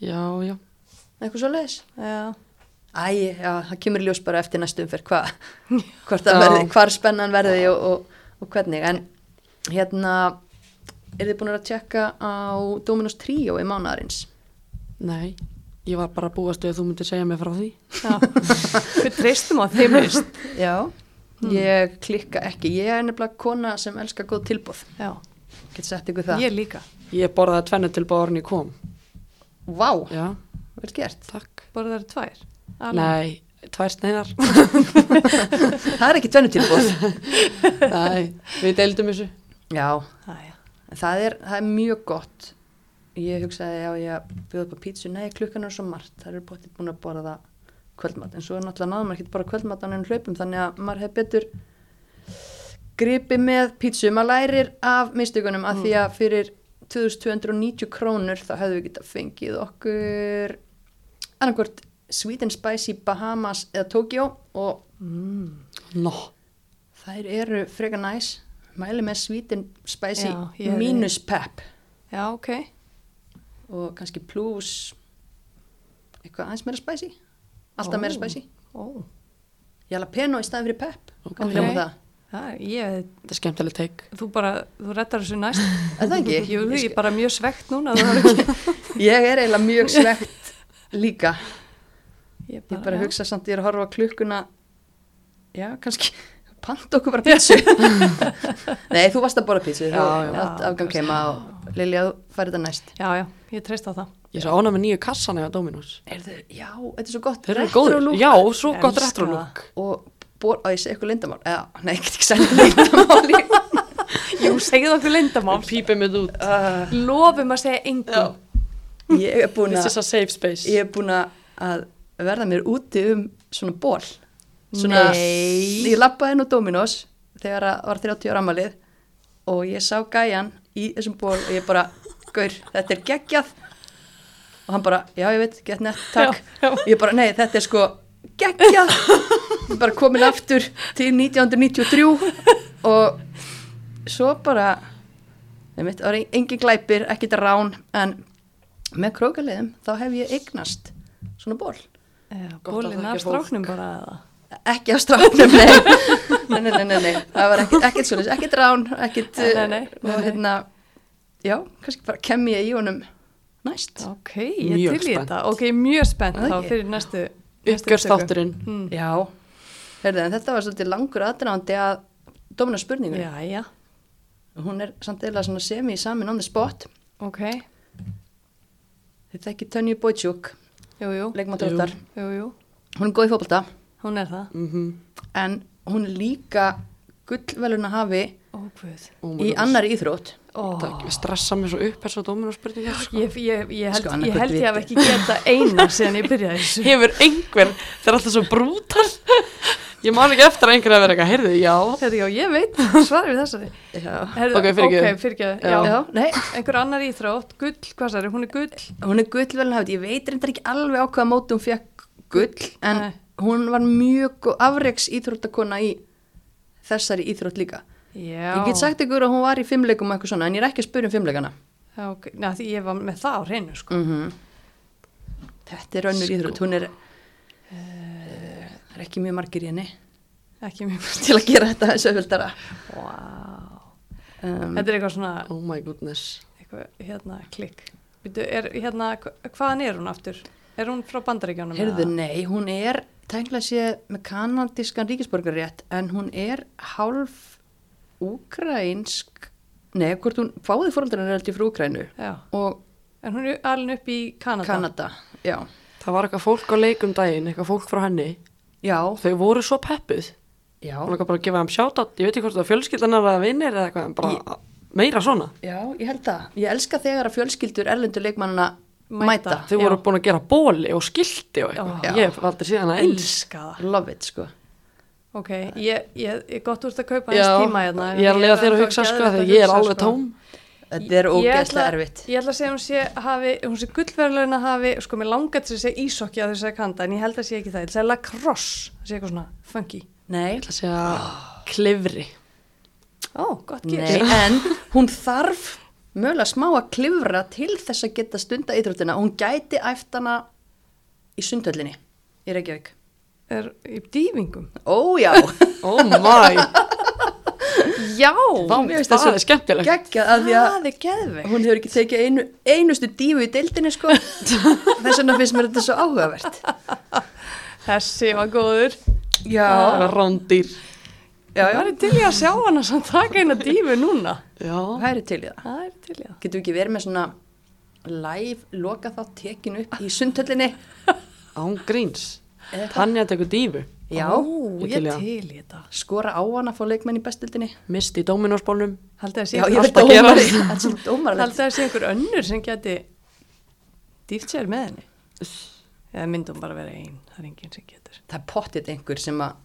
Já, já. Eitthvað svo leiðis Já, Æ, já, það kemur í ljós bara eftir næstum fyrir Já. verði, hvar spennan verði og, og, og hvernig, en hérna, er þið búin að tjekka á Dominos Trio í mánaðarins? Nei, ég var bara að búast að þú myndir segja mig frá því. Við treystum á þeim. Já, ég klikka ekki, ég er nefnilega kona sem elskar góð tilbúð, Já, get sett ykkur það. ég líka. Ég borðaði tvennu til báðurinn ég kom Vá, Já, vel gert, takk eru tvær. Nei, tvær sneiðar það er ekki tvennu tilbúð. Nei, við deildum þessu. Já, Æja. það er, það er mjög gott. Ég hugsaði já ég bjóði upp á pítsu. Nei klukkan er svo margt, það eru bóttið búin að borða kvöldmat, en svo er náttúrulega náðum ekki bara kvöldmat á nefnum hlaupum, þannig að maður hef betur gripi með pítsu, maður lærir af mistökunum af því að fyrir 2290 krónur þá hefðu við getað fengið okkur annarkvort Sweet and Spicy Bahamas eða Tokyo og Nó, þær eru freka næs mæli með Sweet and Spicy Já, er- mínus pep Já, ok. og kannski plus eitthvað aðeins meira spicy alltaf Ó. meira spicy Ó, jalapeno í staðin fyrir pep Ok. okay. okay. það. það, ég, þetta er skemmtileg teik þú bara, þú rettar þessu næst. Er það ekki? Jú, Ég er bara mjög svegt núna. það ég er eiginlega mjög svegt líka Ég ég bara hugsa samt ég er að horfa klukkuna. Já kannski panta okkur bara pítsu nei þú varst að bora pítsu afgang heima og Lilja þú færið það næst. Já, já, ég treyst á það. Ég er svo ánað með nýju kassan eða Dominos. Heyrðu, já, þetta er svo gott Þeir eru retro góður, look. já, svo gott Elska. retro það. look. Og bor, að ég segi eitthvað lindamál eða, nei, ég get ekki sætt lindamál Jú, segið okkur lindamál. Pípið mig út. Uh, Lofum að segja engum. ég er búin að er verða mér úti um svona ból svona, Nei. ég lappaði á Dominos þegar að var 30 ára amalið og ég sá gæjan í þessum ból og ég bara, gaur, þetta er geggjað. Og hann bara, já ég veit, gett nett, takk. Já, já. ég bara, nei, þetta er sko geggjað. Ég bara komin aftur til 1993 og svo bara veit, það var engin glæpir, ekkit rán en með krókaliðum þá hef ég eignast svona ból bólinn þekkja af stráknum bara eða. ekki á strafnum, nei. nei, nei, nei, nei, nei, það var ekkit, ekkit svona, ekkit rán, ekkit, Nei, nei, nei, nei, og nei. hérna, já, kannski bara kem ég í honum næst. Ok, ég Mjög til í þetta. Ok, mjög spennt þá fyrir næstu. næstu Uppgjörst upptöku. þátturinn Mm. Já, heyrðu, en þetta var svolítið langur aðdraðandi að domina spurningu. Já, já, Hún er samt eða svona semi samin on the spot. ok. Þetta er ekki Tönju Bojtjúk, Jú. Hún er góð í fótbolta, Hún er það. mm en hún er líka gullveluna hafi Ó, oh í annari íþrótt. Ó, Það stressa mér svo upp þess að Dominos spurningar sko. ég, ég, ég held, Sko, ég, held ég hef ekki geta eina síðan ég byrjaði þessu. Hefur einhver, það er alltaf svo brútal Ég man ekki eftir að einhver að vera eitthvað, heyrðu, já Þetta, já, ég veit, svarið við þessari. Já. Herðu, Ok, fyrirgeðu, nei, Einhver annar íþrótt, gull, hvað særi, hún er gull. hún er gullveluna hafi. Ég veit reyndar ekki alveg á hvaða móti hún fekk gull, en Nei. hún var mjög afreiks íþróttakona í þessari íþrótt líka. Já. Ég get sagt ykkur að hún var í fimmleikum og eitthvað svona, en ég er ekki að spyrja um fimmleikana. Já, ok, Ná, því ég var með það á hreinu, sko. Mm Þetta er önnur íþrótt, hún er, uh, er ekki mjög margir í henni Ekki mjög til að gera þetta þessu öfveldara. Vá. Um, Þetta er eitthvað svona, Oh my goodness eitthvað, hérna, klikk. Býtu, er, hérna, hva- hvaðan er hún aftur? Er hún frá bandaríkjónum? Heyrðu, nei, hún er tæknilega sé með kanadískan ríkisborgarrétt en hún er hálf úkrænsk nei, hvort hún, fáði fóröldurinn er alltaf frá Úkrænu Já, og en hún er alveg upp í Kanada. Kanada, já. Það var eitthvað fólk á leikum daginn, eitthvað fólk frá henni. Já, Þau voru svo peppuð. Já, Hún var bara að gefa þeim sjátt Ég veit ekki hvort það var fjölskyldanar eða vinnir eða eitthvað bara, meira svona. Já, ég held það. Ég elska þegar að fjölskyldur erlendur leikmannana mæta. Mæta. þau voru búin að gera bóli og skilti og Já. eitthvað ég hef aldrei síðan að elska það. Love it, sko. Ok, ég, ég, ég gott úr að kaupa Já, þess tíma hérna ég er að þér að hugsa sko þegar ég er alveg tóm Þetta er ógeðslega erfitt. Ég ætla að segja hún sé hafi, hún sé gullverðlauna hafi, sko mér langar til að segja ísokki á þess að kanta en ég held að sé ekki það, ég ætla að segja lacrosse, það sé eitthvað svona funky. Nei, ég ætla að segja klifri Ó, gott nei, gís. en hún þarf mögulega smá að klifra til þess að geta stunda íþróttina. Hún gæti æft hana í sundhöllinni í Reykjavík. Er í dývingum. Ó, já. oh my, Já, það það er skemmtilegt Geggjað að því að það hún hefur ekki tekið einu, einustu dífu í deildinni, sko. Þess vegna finnst mér þetta svo áhugavert. Þessi var góður. Já. rándýr Já, Það já. er til ég að sjá hana samt taka eina dífu núna. já, Það er til í það. Það er til ég að. Getum við ekki verið með svona live loka þá tekin upp í sundhöllinni? án gríns Eða hvað? Tanja tekur dífu Já, Ó, ég til í þetta. skora á hana að fá leikmenn í bestildinni. mist í dóminósbólnum Haldið að sé einhver- er að önnur sem geti dýft sér með henni. Eða myndum bara vera einn, það er enginn sem getur. Það er pottitt einhver sem að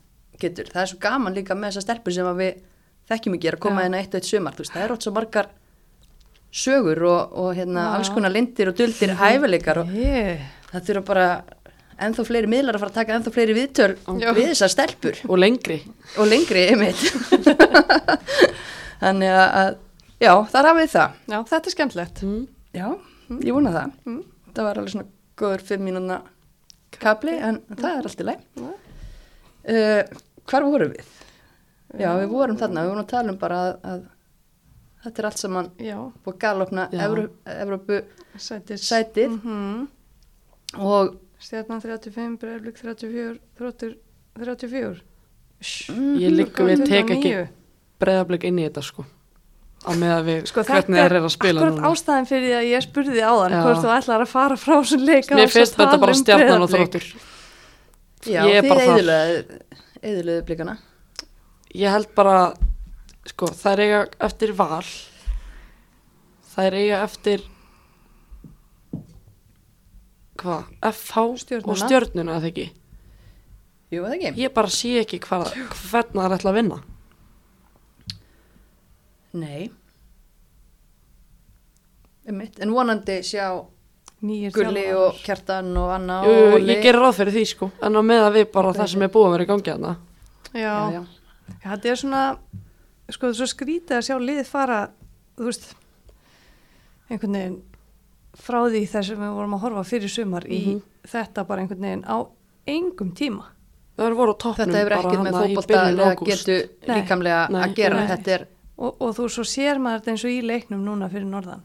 getur. Það er svo gaman líka með þessar stelpur sem að við þekkjum ekki að koma að eitt og eitt sumar. Þú veist, það er ótt svo margar sögur og, og hérna, alls konar lindir og duldir hæfileikar og Ég, það þurfa bara ennþá fleiri miðlar að fara að taka ennþá fleiri viðtöl Já. við þessar stelpur og lengri og lengri. Þannig að, já, þar hafið það. já, þetta er skemmtilegt. mm. Já, ég vona það. Mm. Það var alveg svona góður fimm mínúna kapli, en það er allt í læg. Uh, hvar vorum við? Já, við vorum þarna, við vorum að tala um bara að, að þetta er allt saman búið galopna Evrópu sætið Mm og Stjarnan 35, Breiflik 34, Þróttur 34. ég liggur við tek ekki 29. breyðablik inn í þetta sko. Á með að við Sko hvernig þeir eru að spila akkurat núna. ástæðan fyrir því að ég spurði á þann hvort þú ætlar að fara frá þessum leik mér finnst þetta bara stjarnan og þróttur. Já, er eðlulega eðlulega blikana. Ég held bara sko þær eiga eftir val. Þær eiga eftir hvað, FH Stjörnuna. og stjörnuna eða ekki Jú, eða ekki? ég bara sé ekki hvað, hvernig það er ætla að vinna Nei Einmitt. En vonandi sjá Nýjir Gulli þjálfarar. og Kjartan og Anna Jú, jú, og ég gerir ráð fyrir því sko en á með að við bara það sem er búið að vera í gangi þarna Já, já, já. Já, þetta er svona, sko það er svo skrítið að sjá liðið fara, þú veist, einhvern veginn frá því þess sem við vorum að horfa fyrir sumar í Mhm. þetta bara einhvern veginn á engum tíma. það voru á toppnum Þetta hefur bara ekkert með eða ágúst. getu Nei. líkamlega Nei, að gera. nei. Þetta er, Og, og þú svo sér maður þetta eins og í leiknum núna fyrir norðan,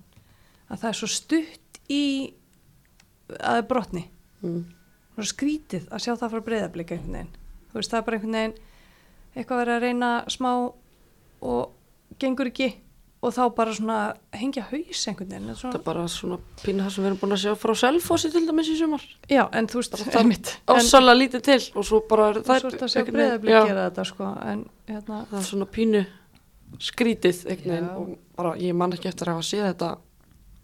að það er svo stutt í að það er brotni. mm. Svo skrítið að sjá það frá breyðablika einhvern veginn. Þú veist, það er bara einhvern veginn eitthvað verið að reyna smá og gengur ekki og þá bara svona hengja haus einhvern veginn. Er það Svona, er bara svona pínu það sem við erum búin að sjá frá Selfossi til dæmis í sumar. Já, en þú veist, það er En ásala lítið til og svo bara er það er þetta, sko, en hérna, það er svona pínu skrítið einhvern veginn og bara ég man ekki eftir að hafa séð þetta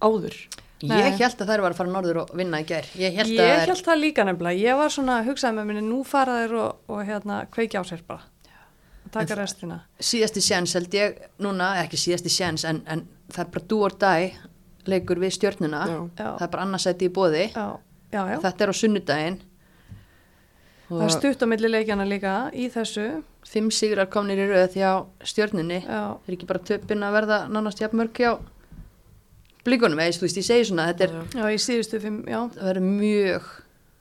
áður. Nei. ég held að þær var að fara norður og vinna í gær. Ég held ég held það líka nefnilega, ég var svona að hugsaði með minni, nú fara þeir og, og hérna, kveikja á sér bara, og taka restina. síðasti sjans held ég núna, ekki síðasti sjans, en, en það er bara do or die leikur við. Já. Það er bara annarsætti í bóði. Já, já, já. Þetta er á sunnudaginn. Það er stutt á milli leikjana líka í þessu. Fimm sigrar komnir í röð hjá stjörnunni. Já, Er ekki bara töpinn að verða nánast jafnmörg hjá blikunum, eða þú veist, ég segi svona, þetta er, já, í síðustu fimm, það verður mjög,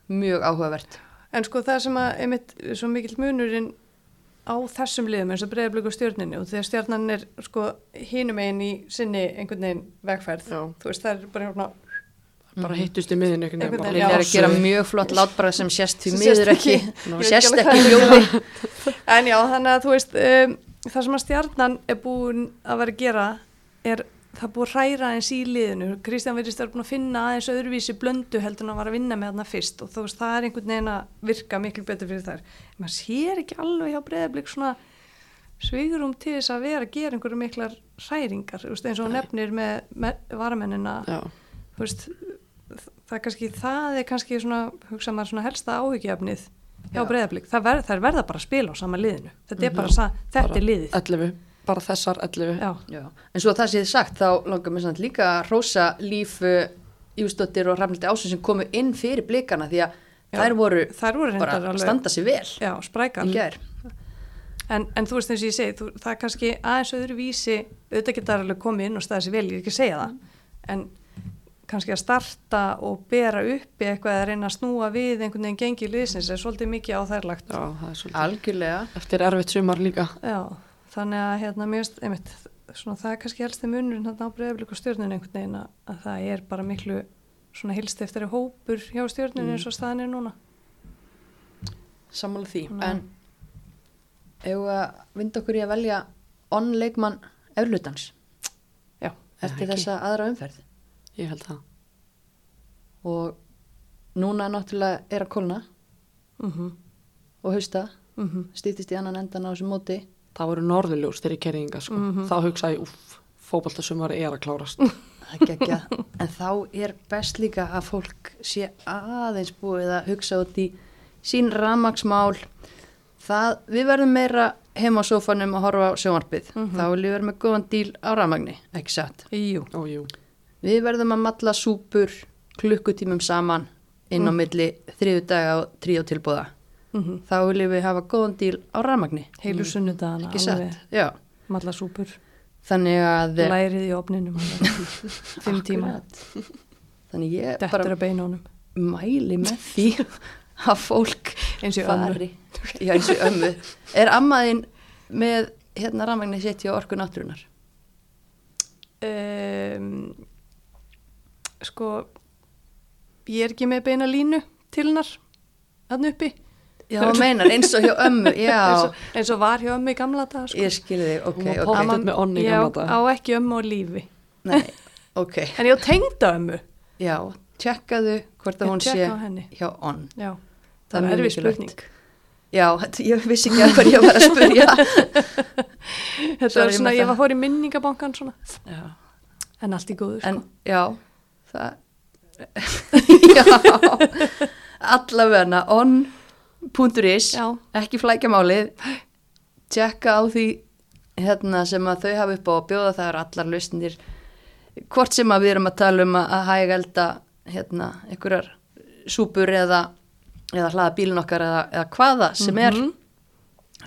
mjög áhugavert. En sko það sem að, einmitt, svo mikill munurinn á þessum liðum eins og breyðablík og stjórninni og þegar stjórnan er sko hinum einn í sinni einhvern veginn vegferð. Já. Þú veist, það er bara hérna, bara hittust í miðin einhvern Einhvern veginn Lilja er að gera mjög flott látbara sem sést því miður ekki, sést ekki hljóði. En já, þannig að þú veist, um, það sem að stjarnan er búin að vera að gera er það er búið hræra eins í liðinu. Kristján verðist að finna aðeins öðruvísi blöndu heldur en að var að vinna með þarna fyrst. Og þú veist, það er einhvern veginn að virka miklu betur fyrir þær. Maður sér ekki alveg hjá breyðablík svona svigurum til þess að vera að gera einhverju miklar hræringar. Veist, eins og nefnir með, varamennina. Þú veist, það er kannski það er kannski svona, hugsa maður svona helsta áhyggjöfnið hjá Já. breyðablík það, ver, það er verða bara að spila á sama liðinu. Þetta er Mhm. bara, sa, þetta Bara er liðið. 11, bara þessar 11 já, Já, en svo að það séð sagt þá langar mér samt líka að rósa líf Jústóttir og Rafnildi Ásson sem komu inn fyrir blikana því að Já, þær voru þær voru bara að standa sér vel já, sprækar. í gær. en, en þú veist eins og ég segi, þú, það er kannski aðeins öðru vísi, auðvitað geta þær alveg komið inn og staðið sér vel, ég er ekki að segja það. En kannski að starta og bera uppi eitthvað að reyna að snúa við einhvern veginn gengi liðsins er svolítið mikið á þær lagt Já, það er svolítið Algjörlega. Eftir erfitt sumar líka. Já, þannig að hérna veist, einmitt, svona það er kannski helsti munurinn þarna á breyðablík og stjórnun einhvern veginn að, að það er bara miklu svona hilst eftir hópur hjá stjórnun Mm. eins og staðan er núna. Sammála því. Ná. En ef að vinda okkur í að velja onleikmann eflutans Já, eftir þessa aðra umferð Ég held það og núna náttúrulega er að kólna mhm, og hausta mhm, stýttist í annan endan á þessu móti Það voru norðurljós þegar ég kerðinga sko. Mhm. Þá hugsaði ég, úff, fótboltasumar er að klárast er en þá er best líka að fólk sé aðeins búið að hugsa út í sín ramagsmál það, við verðum meira heima á sófanum að horfa á sjónvarpið Mhm. þá viljum við vera með góðan díl á ramagni ekki satt jú, Ó, jú við verðum að matla súpur klukkutímum saman inn á Mm. milli þriðu daga og tríu tilbúða mhm, þá viljum við hafa góðan díl á ramagni heilu satt, já. Malla súpur, þannig að lærið í opninum, fimm tíma, þannig ég dettur bara mæli með því að fólk eins og ömmu. já eins og ömmu. Er ammaðinn með hérna rafmagni sitt hjá orku náttúrunar Um, sko, ég er ekki með beina línu til hennar, hann uppi, já meinar eins og hjá ömmu eins já og, eins og var hjá ömmu í gamla dag, sko. ég skilði þig ok, Hún var ok pottþétt Amma- með onni í gamla daga. á ekki ömmu á lífi. Nei, ok, En ég á tengda ömmu. já, tjekkaðu hvort að hún sé hjá onn Já, Það það er mikilvægt. spurning. já, þetta- ég vissi ekki að hvað ég var að spurja Þetta Sorry er svona, ég var fór í minningabankan svona. já. En allt í góðu, sko. en já það já allavegna on.is Já. ekki flækja málið tjekka á því hérna sem að þau hafa upp á að bjóða það eru allar lausnir hvort sem að við erum að tala um að, að hæg elda hérna einhverjar súpur eða, eða hlaða bílun okkar eða, eða hvaða sem er Mhm.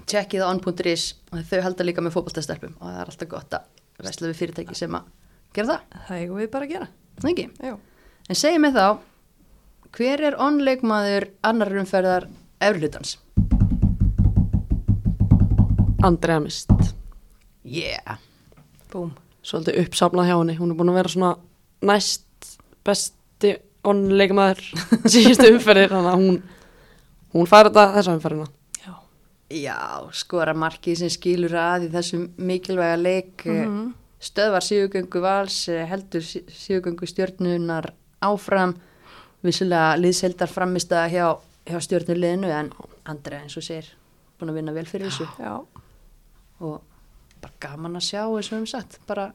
tjekkið á on.is og þau halda líka með fótboltastelpum og það er alltaf gott að vesla við fyrirtæki sem að gera það, Það eigum við bara að gera. En segja mig þá, hver er onleikmaður annar umferðar efrlutans? Andrea Mist Yeah. Búm. Svolítið uppsafnað hjá henni Hún er búin að vera svona næst besti onnleikmaður síðustu umferðir Þannig að hún Hún fær þetta þessa umferðina Já. Já, skora markið sem skilur að í þessum mikilvæga leik Mhm. stöðvar síðugöngu vals, eh, heldur síðugöngu stjórnunar áfram, vissulega liðseldar framist að hjá, hjá stjórnuleginu en Andrea eins og sér búin að vinna vel fyrir þessu Já. og bara gaman að sjá eins og við höfum sagt, bara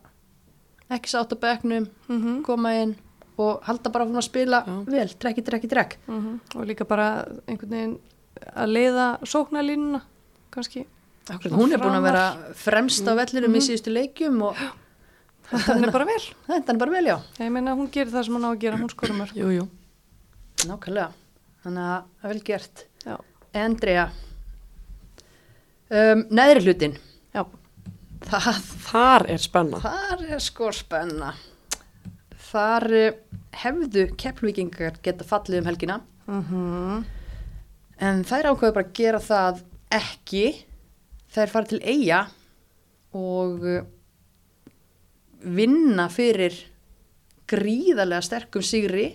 ekki sátt á bekknum, Mhm. koma inn og halda bara að spila Já. vel, trekki, trekki, trekk Mhm. Og líka bara einhvern veginn að leiða sóknarlínuna, kannski. hún er búin að vera fremst á Mhm. í síðustu leikjum og Það er bara vel. þetta er bara vel, já Ég meina hún gerir það sem hún á að gera, hún skorum mörg. Jú, jú nákvæmlega, þannig að það er vel gert Já. Andrea um, neðri hlutin Já. það, Þar er spenna þar er sko spenna þar eh, hefðu keppluvíkingar geta fallið um helgina Mhm. En þær ákveðu bara að gera það ekki. Þær fara til eiga og uh, vinna fyrir gríðarlega sterkum sigri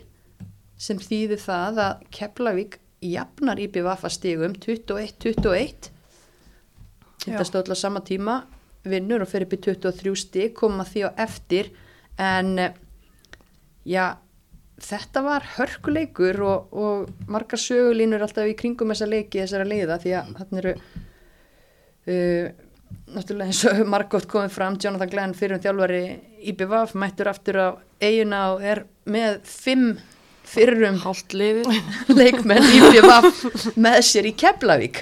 sem þýðir það að Keflavík jafnar IPVF að stigum 21-21. Þetta Já. stóð á sama tíma, vinnur og fer upp í 23 stig, koma því á eftir en já, þetta var hörkuleikur og, og margar sögulínur alltaf í kringum þessa leiki þessara leiða því að þarna eru uh, náttúrulega eins og margótt komið fram Jonathan Glenn fyrir um þjálfari IBVF mættur aftur á eiguna og er með fimm fyrrum leikmenn IBVF með sér í Keflavík.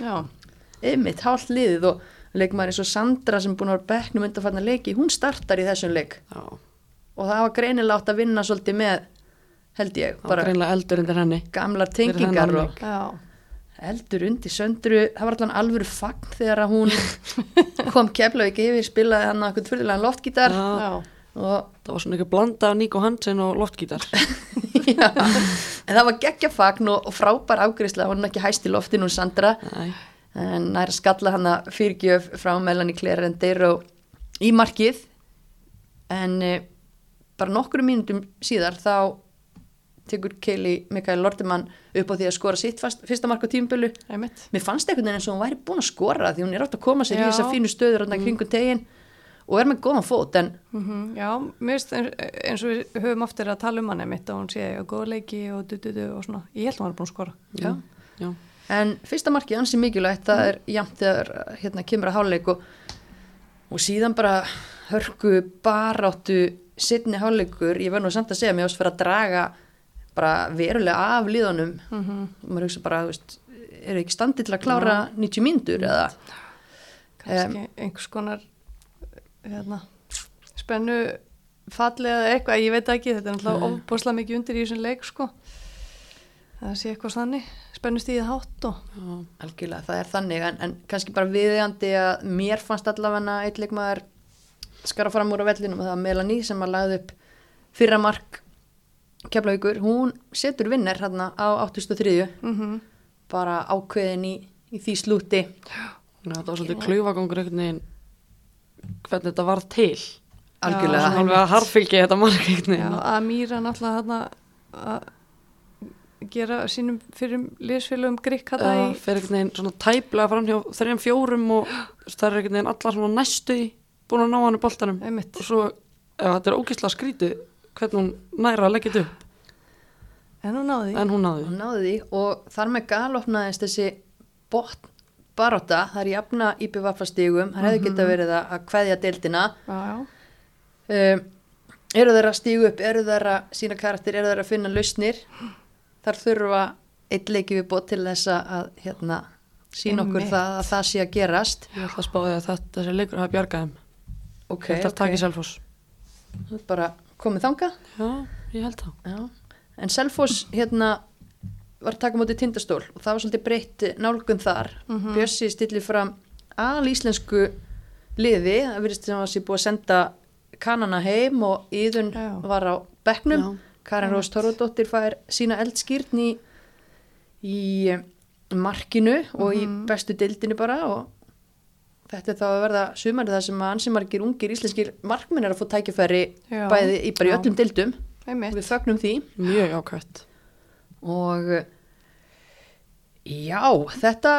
Ymmit, hálft liðið og leikmaður eins og Sandra sem búin að vera bekknum undan fann að leiki, hún startar í þessum leik. Já, og það var greinilega átt að vinna svolítið með held ég, bara greinlega eldur undir henni. gamlar tengingar og eldur undir söndru, það var allan alvöru fagn þegar að hún kom Keflavík yfir, spilaði hann eitthvað fyrirlega loftgítar. Já, já, og það var svona eitthvað blanda af Nico Hansen og loftgítar. já, en það var geggja fagn og, og frábær afgriðsla, hún er ekki hæst í loftinu hún Sandra, Nei, en nær að skalla hana fyrirgjöf frá Melanie Clarendero í markið. En e, bara nokkru mínútum síðar þá tekur Keili Mikael Lortimann upp á því að skora sitt fast, fyrsta mark á tímbölu mér fannst veginn eins og hún væri búin að skora því hún er átt að koma sér í Já. þessar fínu stöður mm. kringum tegin og er með góðan fót en Mm Já, mér finnst eins, og við höfum aftur að tala um hann einmitt og hún sé að góða leiki og du, du, du, og svona. Ég held að hann er búin að skora. já. já. en fyrsta markið ansi mikilvægt það er jæmt þegar hérna kemur að háluleik og, og síðan bara hörku baráttu sittni háluleikur, ég verð nú samt að segja mér ást fyrir að draga bara verulega af liðunum Mm -hmm. og maður hugsa bara, þú veist er ekki standið til að klára 90 mínútur eða Kannski einhvers konar hérna, spennu falli eða eitthvað, ég veit ekki, þetta er náttúrulega Nei. ofbúslega mikið undir í þessum leik sko. Það sé eitthvað þannig, spennu stíðið hátt og já. algjörlega, það er þannig en, en kannski bara viðeigandi að mér fannst allavega eitt leikmaður skara fram úr á vellinum og það var Melanie sem að lagði upp fyrra mark keflaugur, hún setur vinner hérna á 83 mm bara ákveðin í, í því slúti að það var svolítið klaufagangur einhvern veginn hvernig þetta var til. algjörlega, alveg að harfylgi þetta marg einhvern Já, veginn. að Míra náttúrulega hérna að gera sínum fyrir liðsfélögum grikk hérna Það í fer einhvern veginn svona tæplega fram hjá þrejum fjórum og það er einhvern veginn allar svona næstu í búin að ná hann í boltanum. einmitt. Og svo, ef þetta er ógislega skrítið hvernig hún næra að leggja þetta upp. En hún náði því. En hún náði. hún náði því og þar með galopnaðist þessi botn baróta, það er jafna íbjöfafastígum, það hefði geta verið að, að kveðja deildina Já, já. um, eru þeir að stígu upp, eru þeir að sína karakter, eru þeir að finna lausnir þar þurfa eitt leiki við bótt til þess að hérna, sína okkur það að það sé að gerast Ég ætla að spáði að þetta, þessi leikur hafa bjargað þeim. ok, Þetta ok, takk í Selfoss. Þú ert bara komið þangað Já, ég held það. Já. en Selfoss hérna var að taka móti tindastól og það var svolítið breytt nálgun þar Mhm. Bjössi stillir fram al íslensku liði, það virðist sem að sé búið að senda kanana heim og Íðun Já. var á bekknum Já. Karin Rós Torfadóttir fær sína eldskýrn í, í markinu og í Mhm. bestu dildinu bara og þetta er þá að verða sumarið það sem að ansi margir ungir íslenskir markminn er að fá tækifæri bæði í bara í öllum dildum Einmitt. og við fögnum því Mjög jákvæmt. Og já, þetta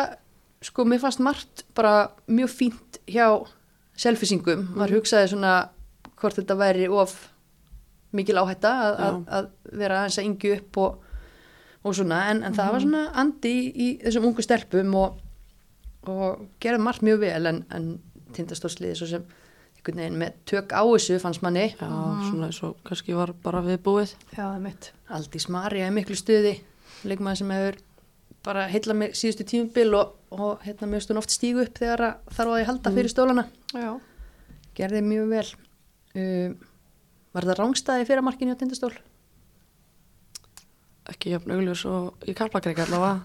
sko, mér fannst margt bara mjög fínt hjá selfisingum, maður hugsaði svona hvort þetta væri of mikil áhætta að, að, að vera aðeins að yngju upp og, og svona, en, en það var svona andi í, í þessum ungu stelpum og, og gerði margt mjög vel en, en tindastóðsliði svo sem einhvern veginn með tök á þessu fannst manni Já, svona eins og kannski var bara viðbúið. Já, einmitt. Aldís Marja er miklu stuði leikmaður sem hefur bara heilla mig síðustu tímubil og, og hérna mjög stund oft stígu upp þegar að þarf að ég halda fyrir stólana Já. gerði mjög vel um, var það rángstæði fyrir markinu á tindastól? Ekki jafn augljus og í Karlakreik allavega.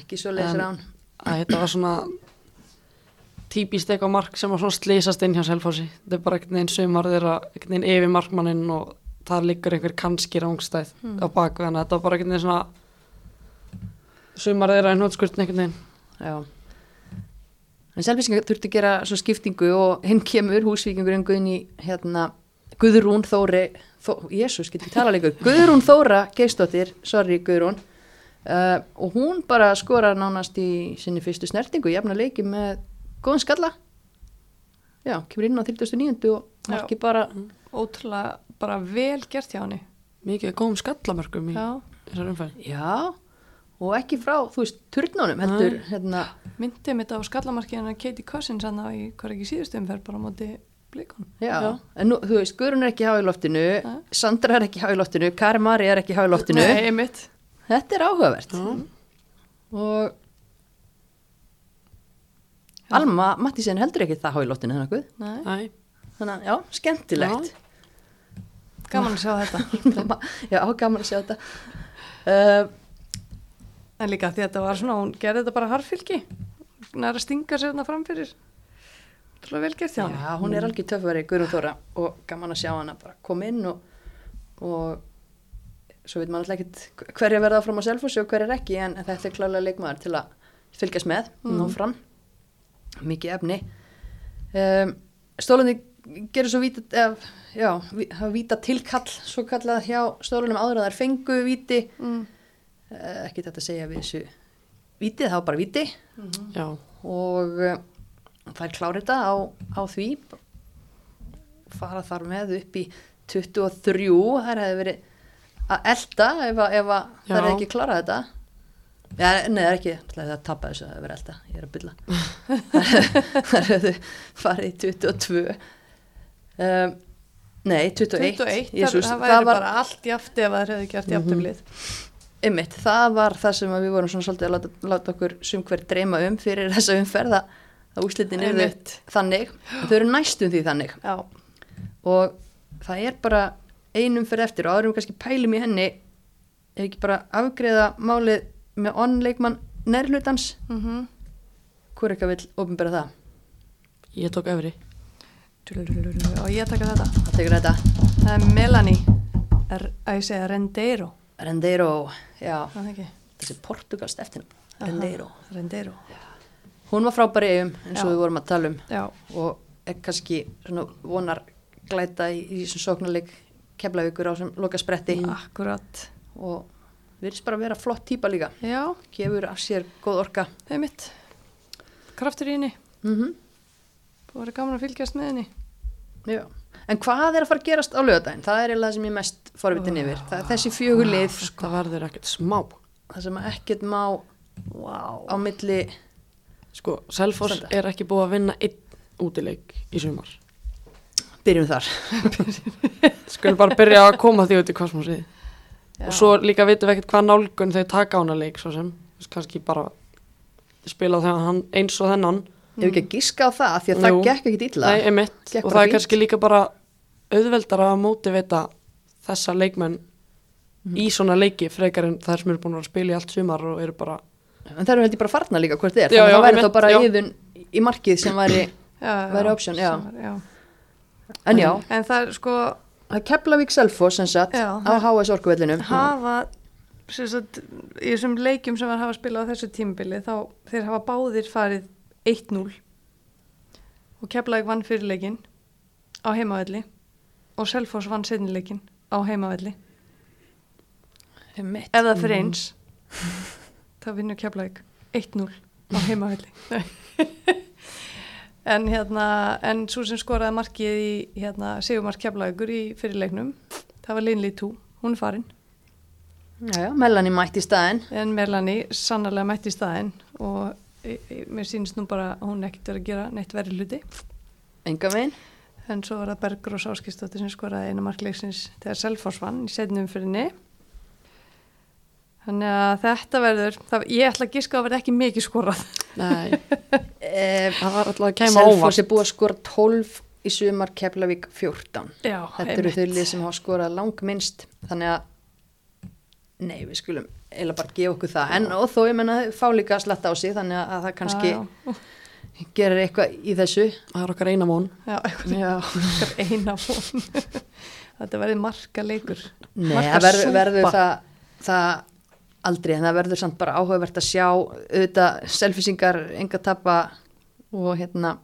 ekki svo rán Æ, þetta var svona típist eitthvað mark sem svona slýsast inn hjá Selfossi. Þetta er bara einhvern veginn sumar þeirra, einhvern veginn yfir markmannin og það liggur einhver kannski rángstæð á bakveg þannig að þetta var bara einhvern veginn svona sumar þeirra en hótskurt einhvern veginn. Já. En Selfisingar þurfti að gera svo skiptingu og hinn kemur húsvíkingurinn Guðni hérna Guðrún Þóri Þó, Jésús, getur ekki tala leikur Guðrún Þóra Geistóttir, sorry Guðrún uh, og hún bara skorar nánast í sinni fyrstu snertingu jafna leiki með góðan skalla Já, kemur inn á 39. og marki bara Ótrúlega bara vel gert hjá henni. Mikið góðum skallamörkum í þessar umfæði. Já, og ekki frá, þú veist, turnunum heldur, Nei. hérna, myndið mitt á skallamarkiðan Katie Cousins hann í hvað er ekki síðustum fer bara á móti blikon já, Já. en nú, þú veist, Guðrún er ekki há í loftinu, Nei. Sandra er ekki há í loftinu, Kari Mari er ekki há í loftinu, Nei, þetta er áhugavert Já. og Alma Mattísen heldur ekki það há í loftinu, þannig að að, já, skemmtilegt. Gaman að sjá þetta. Já, gaman að sjá þetta. Uh, En líka því að þetta var svona, hún gerði þetta bara harfylgi næra að stinga sér þarna framfyrir. Trúlega vel gert hjá hann Já, hún er algjör töffari, Guðrún Þóra og gaman að sjá hana bara koma inn og, og svo veit maður alltaf ekkert hverja verða fram á selfossi og hverja ekki en þetta er klálega leikmaður til að fylgjast með mm. og fram mikið efni. Um, Stólunni gerir svo víta ef, já, hafa víta tilkall svo kallað hjá stólunum áður að þær fengu víti. Mm. uh, ekki þetta að segja við þessu vítið, það var bara víti. Já, og uh, þær klári þetta á, á því fara þar með upp í 23 þær hefði verið að elda ef, að- ef að Já. hefði ekki klárað þetta Já, nei, það er ekki, það er tappa þessu að það verið elda, ég er að bylla þær hefðu farið í 22 um, nei, 21 21, Jesús, það, það væri bara allt jaft ef það hefði gert jafntöflið Einmitt, það var það sem að við vorum svona svolítið að láta, láta okkur sumhver dreyma um fyrir þessa umferð að, að úslitin eru Einmitt. þannig, þau eru næstum því þannig. Já, og það er bara einum fyrir eftir og árum kannski pælum í henni ef ekki bara afgreða málið með onleikmann nærlutans mm hvor ekki vil ofinbera það, ég tók öfri og ég taka þetta? Það tekur þetta. Það er Melanie, er, að ég segja Rendeiro? Rendeiro, já, er þessi portugalst eftir Aha, Rendeiro, Rendeiro, hún var frábæri eigum eins og Já. við vorum að tala um. Já, og er kannski svona vonar glæta í, í þessum sóknarleik keflavíkur á sem loka spretti akkurat. Og virðist bara að vera flott típa líka. Já, gefur af sér góð orka. Er mitt Kraftur í henni, mm það var gaman að fylgjast með henni. Já. en hvað er að fara að gerast á lögadaginn það er eiginlega það sem ég mest forvitin yfir. Það er þessi fjögur lið það verður ekkert smá. Það sem ekkert má Wow. á milli sko, Standa. er ekki búið að vinna einn útileik í sumar. Byrjum þar. Skulum bara byrja að koma því út í kosmosið. Og svo líka vitum við ekkert hvað nálgun þau taka á hana leik svo sem, kannski bara spila hann eins og þennan ef ekki að giska á það því að það Jú. gekk ekkert illa Nei, einmitt, Gekk og það er fínt. kannski líka bara auðveldara að mótivita þessa leikmenn Mhm. í svona leiki frekar en þær sem eru búin að spila í allt sumar og eru bara en það eru held ég bara farna líka hvort þið er Já, þannig að já, það væri þá einmitt, bara já. yðun í markið sem væri væri option, já. já. en já, En það er sko það er Keflavík Selfoss sem sagt Já. á HS orkuvellinum hafa sem sagt, í þessum leikjum sem var hafa spilað á þessu tímabili þá þeir hafa báðir farið 1-0 og Keflavík vann fyrirleikin á heimavelli og Selfoss vann setnileikin á heimavelli. Ef það fyrir eins þá vinnur Keflavík 1-0 á heimavelli en hérna en svo sem skoraði markið í hérna, Sigurmark Keflavíkur í fyrirleiknum það var Linley 2, hún er farin. Já, Melanie mætti í staðinn. En Melanie sannarlega mætti í staðinn og e, e, mér sýnist nú bara hún ekkert verið að gera neitt verið hluti. Enga megin en svo var það Bergrós Áskistóttir sem skoraði einu markleiksins þegar Selfoss vann í setnum fyrirni þannig að þetta verður það, ég ætla að giska að verða ekki mikið skorað. Nei, eh, það var alltaf að Selfoss. Óvart er búið að skora 12 í sumar Keflavík 14 Já, þetta eru þau lið sem hafa skorað langminnst þannig að nei, við skulum eiginlega bara gefa okkur það. En og þó ég menna þau fá líka að slatta á sig þannig að það kannski já, gerir eitthvað í þessu. Það er okkar eina món já, já. eitthvað eina fón þetta verður marka leikur Nei, verður það, það aldrei, en það verður samt bara áhugavert að sjá auðvitað selfisingar enga tapa og hérna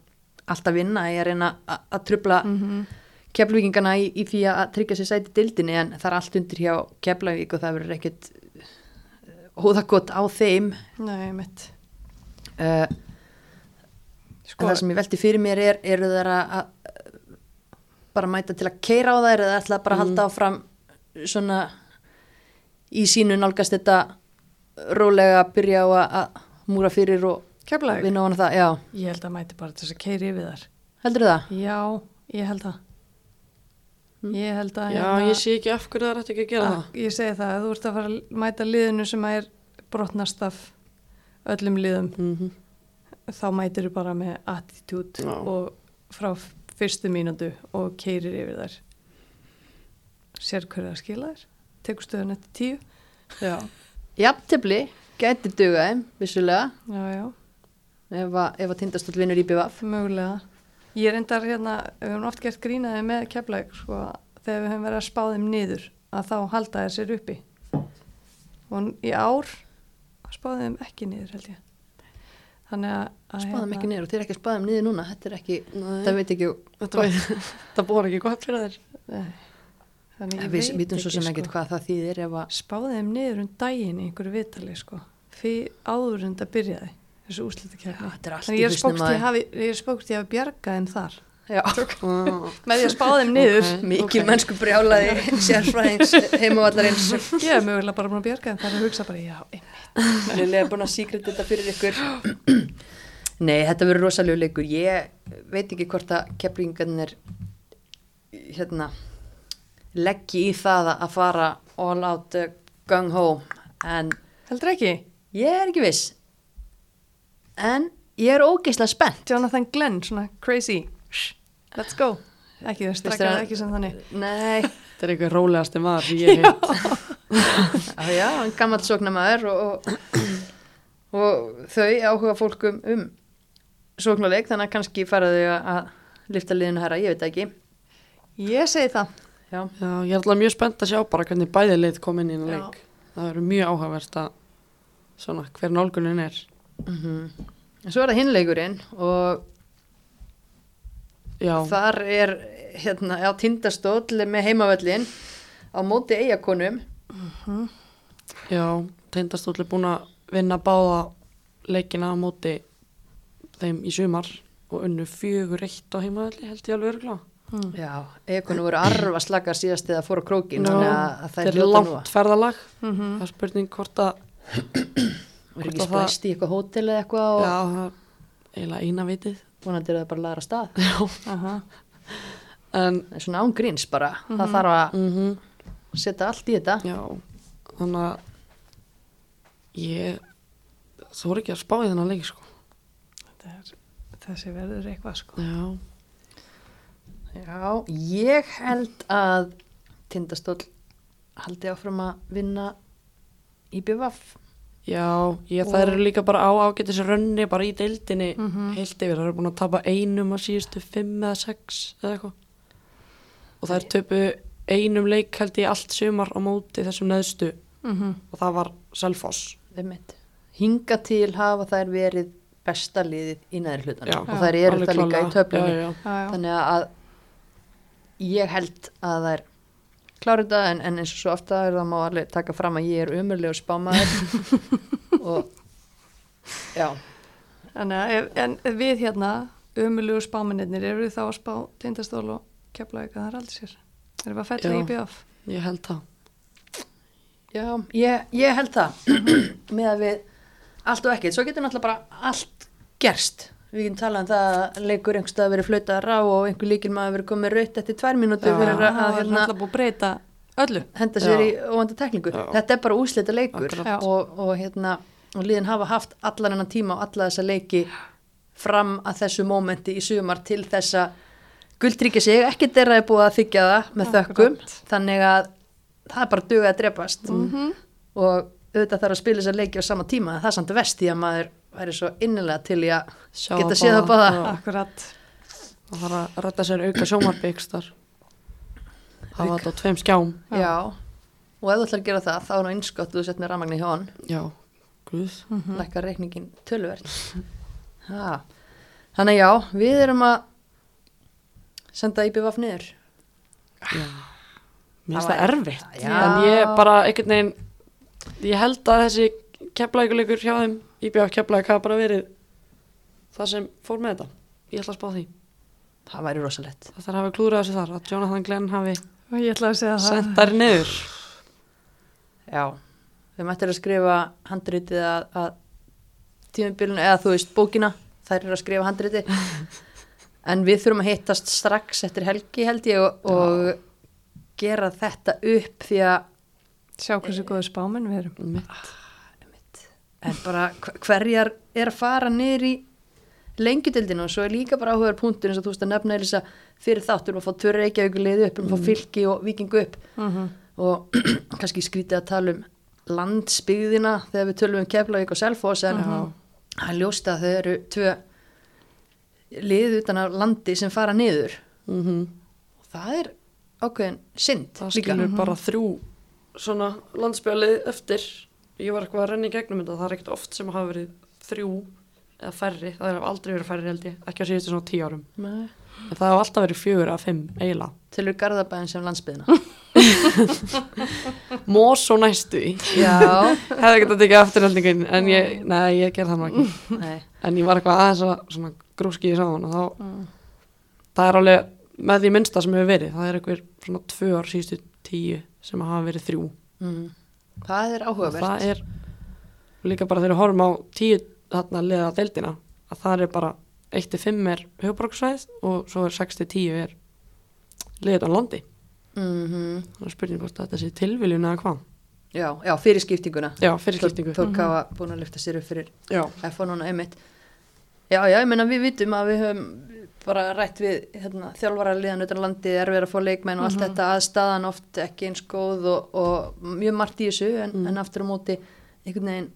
alltaf vinna í að reyna að, trubla mm Mhm. keflavíkingana í, í því að tryggja sér sæti dildinni en það er allt undir hjá keflavík og það verður ekkert hóðakott á þeim. Nei, mitt uh, Sko, það sem ég velti fyrir mér er eru það að, bara mæta til að keira á þær eða ætla bara að halda áfram svona í sínu nálgast þetta rólega að byrja á að- að múra fyrir og Keflavík, vinna á hana það, já, ég held að mæti bara til þess að keiri yfir þar. heldur það? Já, ég held það. Ég held að... Já, hérna- ég sé ekki af hverju það er ekki að gera að, það. Ég segi það, að þú ert að fara að mæta liðinu sem er brotnast af öllum liðum, Mm þá mætir þú bara með attitude Já. og frá fyrstu mínútu og keirir yfir þær. Sér hverju það skila þér, tekur stöðun eftir tíu. Já. Jafntefli gæti dugaði, vissulega, Já, já. ef að, ef að tindastóll vinnur í BVF. Mögulega. Ég er endar hérna, við höfum oft gert grínaði með keflæk, sko, þegar við höfum verið að spá þeim niður, að þá halda þær sér uppi. Og í ár spáðum þeim ekki niður, held ég. Þannig að... að Spáðum ekki niður og eru ekki spáðum niður núna, þetta er ekki, Nei. það veit ekki, þetta búið ekki gott fyrir þér. Nei. Þannig ég veit vitum svo sem ekki, ekkert sko. hvað það þýðir ef að, Spáðum þeim niður um daginn í einhverju vitali, sko. Fyrir áður en það byrjaði, þessu er allt Þannig í ég er spókt að ég ég er ég hafi bjargað þeim þar. Með því að spá þeim niður. Ok. mikil mennsku brjálaði sérfræðings heimavallarins. Ég er mögulega bara búin að bjarga þeim þar að hugsa bara, já, einmitt. Lili er búin að síkret þetta fyrir ykkur. Nei, þetta verður rosalega leikur. Ég veit ekki hvort að keplingarnir hérna leggji í það að fara all out uh, gung ho en Heldur ekki? ég er ekki viss. En ég er ógeislega spennt. Jonathan Glenn, svona crazy let's go ekki að- ekki sem þannig Nei, Þetta er einhver rólegasti maður sem ég heit. já, já, hann gammal sóknamaður og, og, og þau áhuga fólkum um sóknarleik þannig að kannski faraðu að, að lifta liðinu herra, ég veit ekki. ég segi það Já, Já, ég er alltaf mjög spennt að sjá bara hvernig bæði lið kom inn í Já. leik. Það verður mjög áhugavert að svona hver nálgunin er. Mhm. Svo er það hinleikurinn og Já, þar er hérna, já, tindastóll með heimavöllin á móti eigakonum. já, teindastóll er búin að vinna báða leikina á móti þeim í sumar og unnu fjögur eitt á heimaðalli held ég alveg örgla. Já, eigakonum voru arfa slakar síðast eða fór á krókin, þannig að, að það er hljóta nú langt ferðalag. Mhm. Það er spurning hvort að, vera ekki splæst í eitthvað hótel eða eitthvað og já, það er eiginlega eina vitið. vonandi er það bara að læra stað. Aha. En, Það er svona ángríns bara, það þarf að mhm. setja allt í þetta. Já, þannig að ég þú er ekki að spá í þennan leik sko. Þetta er, þessi verður eitthvað sko Já, Já, ég held að tindastóll haldi áfram að vinna í BVF. já, ég, það eru líka bara á ágætis rönni bara í deildinni Mhm. heilt yfir, það eru búin að tapa einum á síðustu fimm eða sex eða eitthvað. Og það er töpu einum leik held ég allt sumar á móti þessum neðstu. Mm og það var Selfoss. Hinga til hafa þær verið besta liðið í neðri hlutan og þær eru það líka í töflunni. Þannig að ég held að þær kláru þetta en, en eins og svo ofta er það má alveg taka fram að ég er umurlegur spámaður. Og já, Þannig að en við hérna ömulugu spámennir, eru við þá að spá tindastól og kefla eitthvað, það er aldrei sér? Erum við að fella Já. í BF ég held það. Já ég, ég held það. Með að við allt og ekkert, svo getur náttúrulega bara allt gerst við getum talað um það að leikur einhverstað að verið flautar á og einhver líkil maður verið komið raut eftir tvær mínútur Já. fyrir að, að hérna, alltaf búið að breyta öllu henda sér Já. í óvanda tekningu Já. þetta er bara úslita leikur og, og, hérna, og liðin hafa haft allan hennan tíma og alla þessa leiki fram að þessu mómenti í sumar til þessa guldríkja sig, ekki þeirra er búið að þykja það með þökkum, þannig að það er bara dugað að drepast Mhm. og auðvitað þarf að spila þessa leiki á sama tíma, það er samt vest í að maður væri svo innilega til í að Sjá geta það séð það báða. Já. Akkurat það þarf að rætta sér auka sjómarbi ykkur þar hafa þetta á tveim skjám já. og ef þú ætlar að gera það, þá er nú einskott þú sett með ramagni hjá hann já, guð Mhm. lækka reikningin tölverð ha. þannig já, við erum að senda IBVF niður já. mér finnst Það það erfitt Já. en ég bara einhvern veginn ég held að þessi keflækuleikur hjá þeim íbjöf keflæk hafa bara verið það sem fór með þetta. Ég ætla að spá því. Það væri rosalett það þarf að hafa klúrað þessu þar að Jonathan Glenn hafi og ég ætla að segja það. sendt þær niður. Já, við mættir að skrifa handritið að, að tímubilinu, eða þú veist bókina þær eru að skrifa handritið. En við þurfum að hittast strax eftir helgi held ég og, og gera þetta upp því að Sjá hversu góðu spáminn við erum. Mitt. En bara hver- hverjar er að fara niður í lengjudildinu og svo er líka bara áhugaður punktur eins og þú veist að nefna Elisa fyrir þáttur að fá tvö reykjavíku liði upp, um að fá fylki og vikingu upp. Mm og kannski skrítið að tala um landsbyggðina þegar við tölum um Keflavík og Selfoss en er ljóst að þau eru tvö lið utan af landi sem fara niður. Mm og það er ákveðin synd Það skilur bara þrjú svona landsbjálið eftir. Ég var eitthvað að renna í gegnum þetta. Það er ekkert oft sem hafa verið þrjú eða færri. Það hefur aldrei verið færri held ég. Ekki á síðustu svona tíu árum. Nei. En það hefur alltaf verið fjögur að fimm eiginlega. Tilur Garðabæðin sem landsbyggðina Mós og næstu í. Já, Hefði ekki að tekja afturhaldingin en ég, nei, ég ger það nú ekki. nei En ég var eitthvað aðeins að svona grúski í saman og þá, það er alveg með því minnsta sem hefur verið. Það er eitthvað svona tvö ár síðustu tíu sem hafa verið þrjú. mm. Það er Og áhugavert það er líka bara þegar við horfum á tíu þarna liða deildina að það er bara 1-5 er höfuborgsvæð og svo er 6-10 er á landi. mm Það er spurning hvort þetta sé tilviljun eða hvað. Já, já, fyrir skiptinguna Já, fyrir skiptingu. Þór Káa búin að lyfta sér upp fyrir Já, F1 núna einmitt Já, já, ég menna við vitum að við höfum bara rætt við hérna, þjálfara liðan utan á landi er verið að fá leikmenn og allt þetta aðstæðan oft ekki eins góð og, og mjög margt í þessu en, en aftur á móti einhvern veginn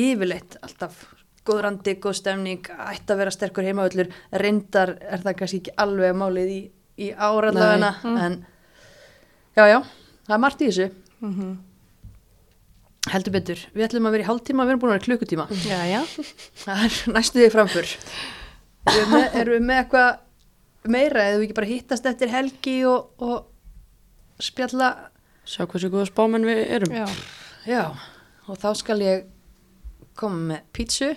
yfirleitt alltaf góð randi, góð stefning ætti að vera sterkur heimavöllur reyndar er það kannski ekki alveg málið í, í áraðlagana en já, já, það er margt í þessu. Mm heldur betur, við ætlum að vera í hálftíma við erum búin að vera í klukkutíma. Já, já. Það er næstu því framför. Erum við erum við með eitthvað meira eða við ekki bara hittast eftir helgi og, og spjalla? sjá hversu góða spámenn við erum. Já. Já, og þá skal ég koma með pítsu.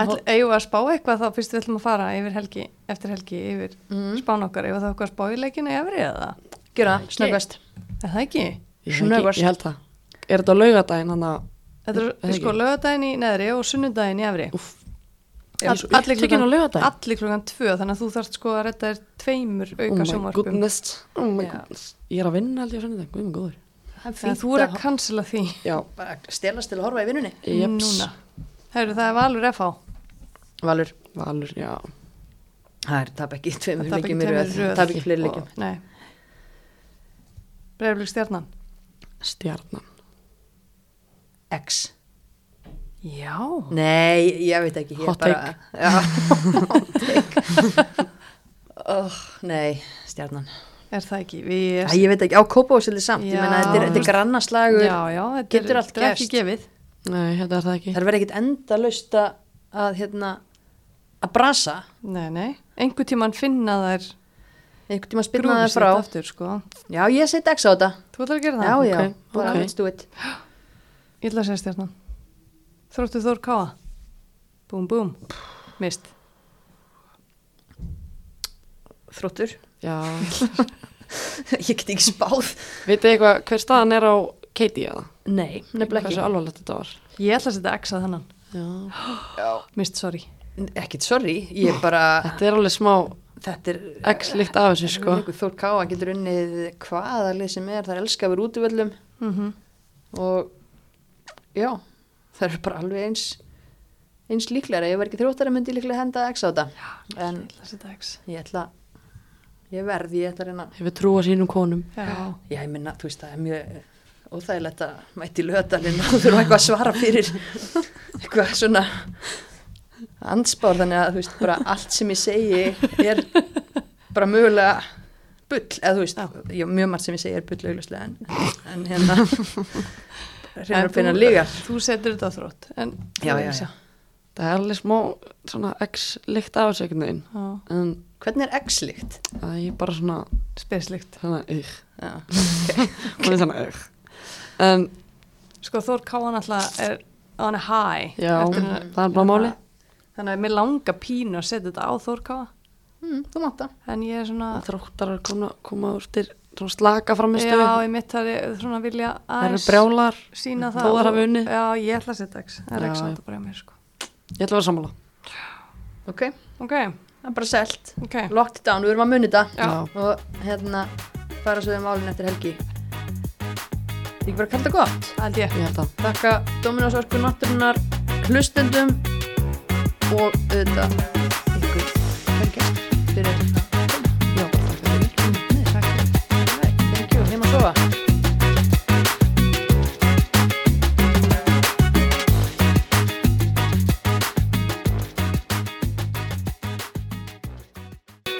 Ætl, eigum við að spá eitthvað þá fyrst við ætlum að fara yfir helgi, eftir helgi, yfir Mm. spán okkar, við þá eitthvað að spá í leikinu efri eða? Gera, snöggvast. Er það ekki? Snöggvast. ég held það. Er þetta á laugadaginn hann að, Þetta Er það sko ekki? lögadaginn í neðri og sunnudaginn í efri. uff, allir klukkan-? Allir tvö, þannig að þú þarft sko að redda þér tveimur oh auka my sjónvarpum. goodness, oh my Já. goodness. Ég er að vinna er Þannig að þú er að cancela því Já, bara stelast til að horfa í vinnunni. jeps, núna. Herru, það er Valur FH. Valur, valur, já. það er tap ekki tveimur Það tap ekki fleiri leikjum. Nei. Breiflik stjarnan. Stjarnan. X. Já. Nei, ég veit ekki. Ég Hot bara, Já, hot take. oh, nei, stjarnan. Er það ekki? Við... Æ, ég veit ekki, á Kópavósildi samt. Ég Já. meina, þetta er, þetta er grannaslagur. Já, já, þetta Getur er, allt þetta er ekki gefið. Nei, þetta er það ekki. Það verður ekkit enda laust að, að, hérna, að brasa. Nei, nei. Engu tíman finna þær Einhvern tíma spilna það grúfið frá. aftur, sko. Já, ég seti X á þetta. Þú ætlar að gera það? Já, já, ok, bara ok. let's do it. Ég ætla að segja stjarnan. Þróttu Þór Káa. Búm, búm. Mist. Þróttur. Já. ég get ekki spáð. Vitið eitthvað hver staðan er á Katie eða? Nei, nefnilega Hversu ekki. alvarlegt þetta var? Ég ætla að setja X að þannan. Já. Já. Mist, sorry. Ekkit sorry, ég er bara, Þetta er alveg smá þetta er... X líkt af þessu sko. Þór Káa getur unnið hvaða lið sem er, það er elska að vera útvöldum Mm og já, það er bara alveg eins eins líklega, ef ég var ekki þróttari myndi ég líklega henda X á þetta. En Ég ætla að ég ætla ég verð, ég ætla að reyna. Hefur trúa sínum konum. Já. já, ég minna, þú veist, það er mjög óþægilegt að mæti löðalinn og þurfa eitthvað að svara fyrir eitthvað svona anspár, þannig að þú veist, bara allt sem ég segi er bara mögulega bull, eða þú veist, já, mjög margt sem ég segi er bull auglustlega en, en hérna að finna lígar Þú setur þetta á þrótt. En já, já, já. Það er alveg smá svona X líkt af þessu einhvern veginn. En hvernig er X-líkt? það er bara svona, Speslikt. er svona, ugh. En Sko Þór Káa náttúrulega er á hann er high. já, Eftir að- það er bara máli. Þannig að mér langa pínu að setja þetta á Þór Káa. mm, þú mátt það En ég er svona, Þróttar að koma, koma úr styr svona slaka framistu Já, ég mitt það er svona vilja það eru aðeins brjálar sína það þó þær og- hafi unnið. Já, ég ætla að setja X, það er X átt bara hjá mér sko. Ég ætla að vera sammála. Ok, Ok, það er bara selt. Ok. Locked it down, við erum að muni þetta. Já. og hérna fara svo um álinn eftir helgi. Þið ekki bara að kalla þetta gott. Það ég. Ég að Þakka Dominos Orku Náttúrunar hlustendum og auðvitað ykkur. Fyrir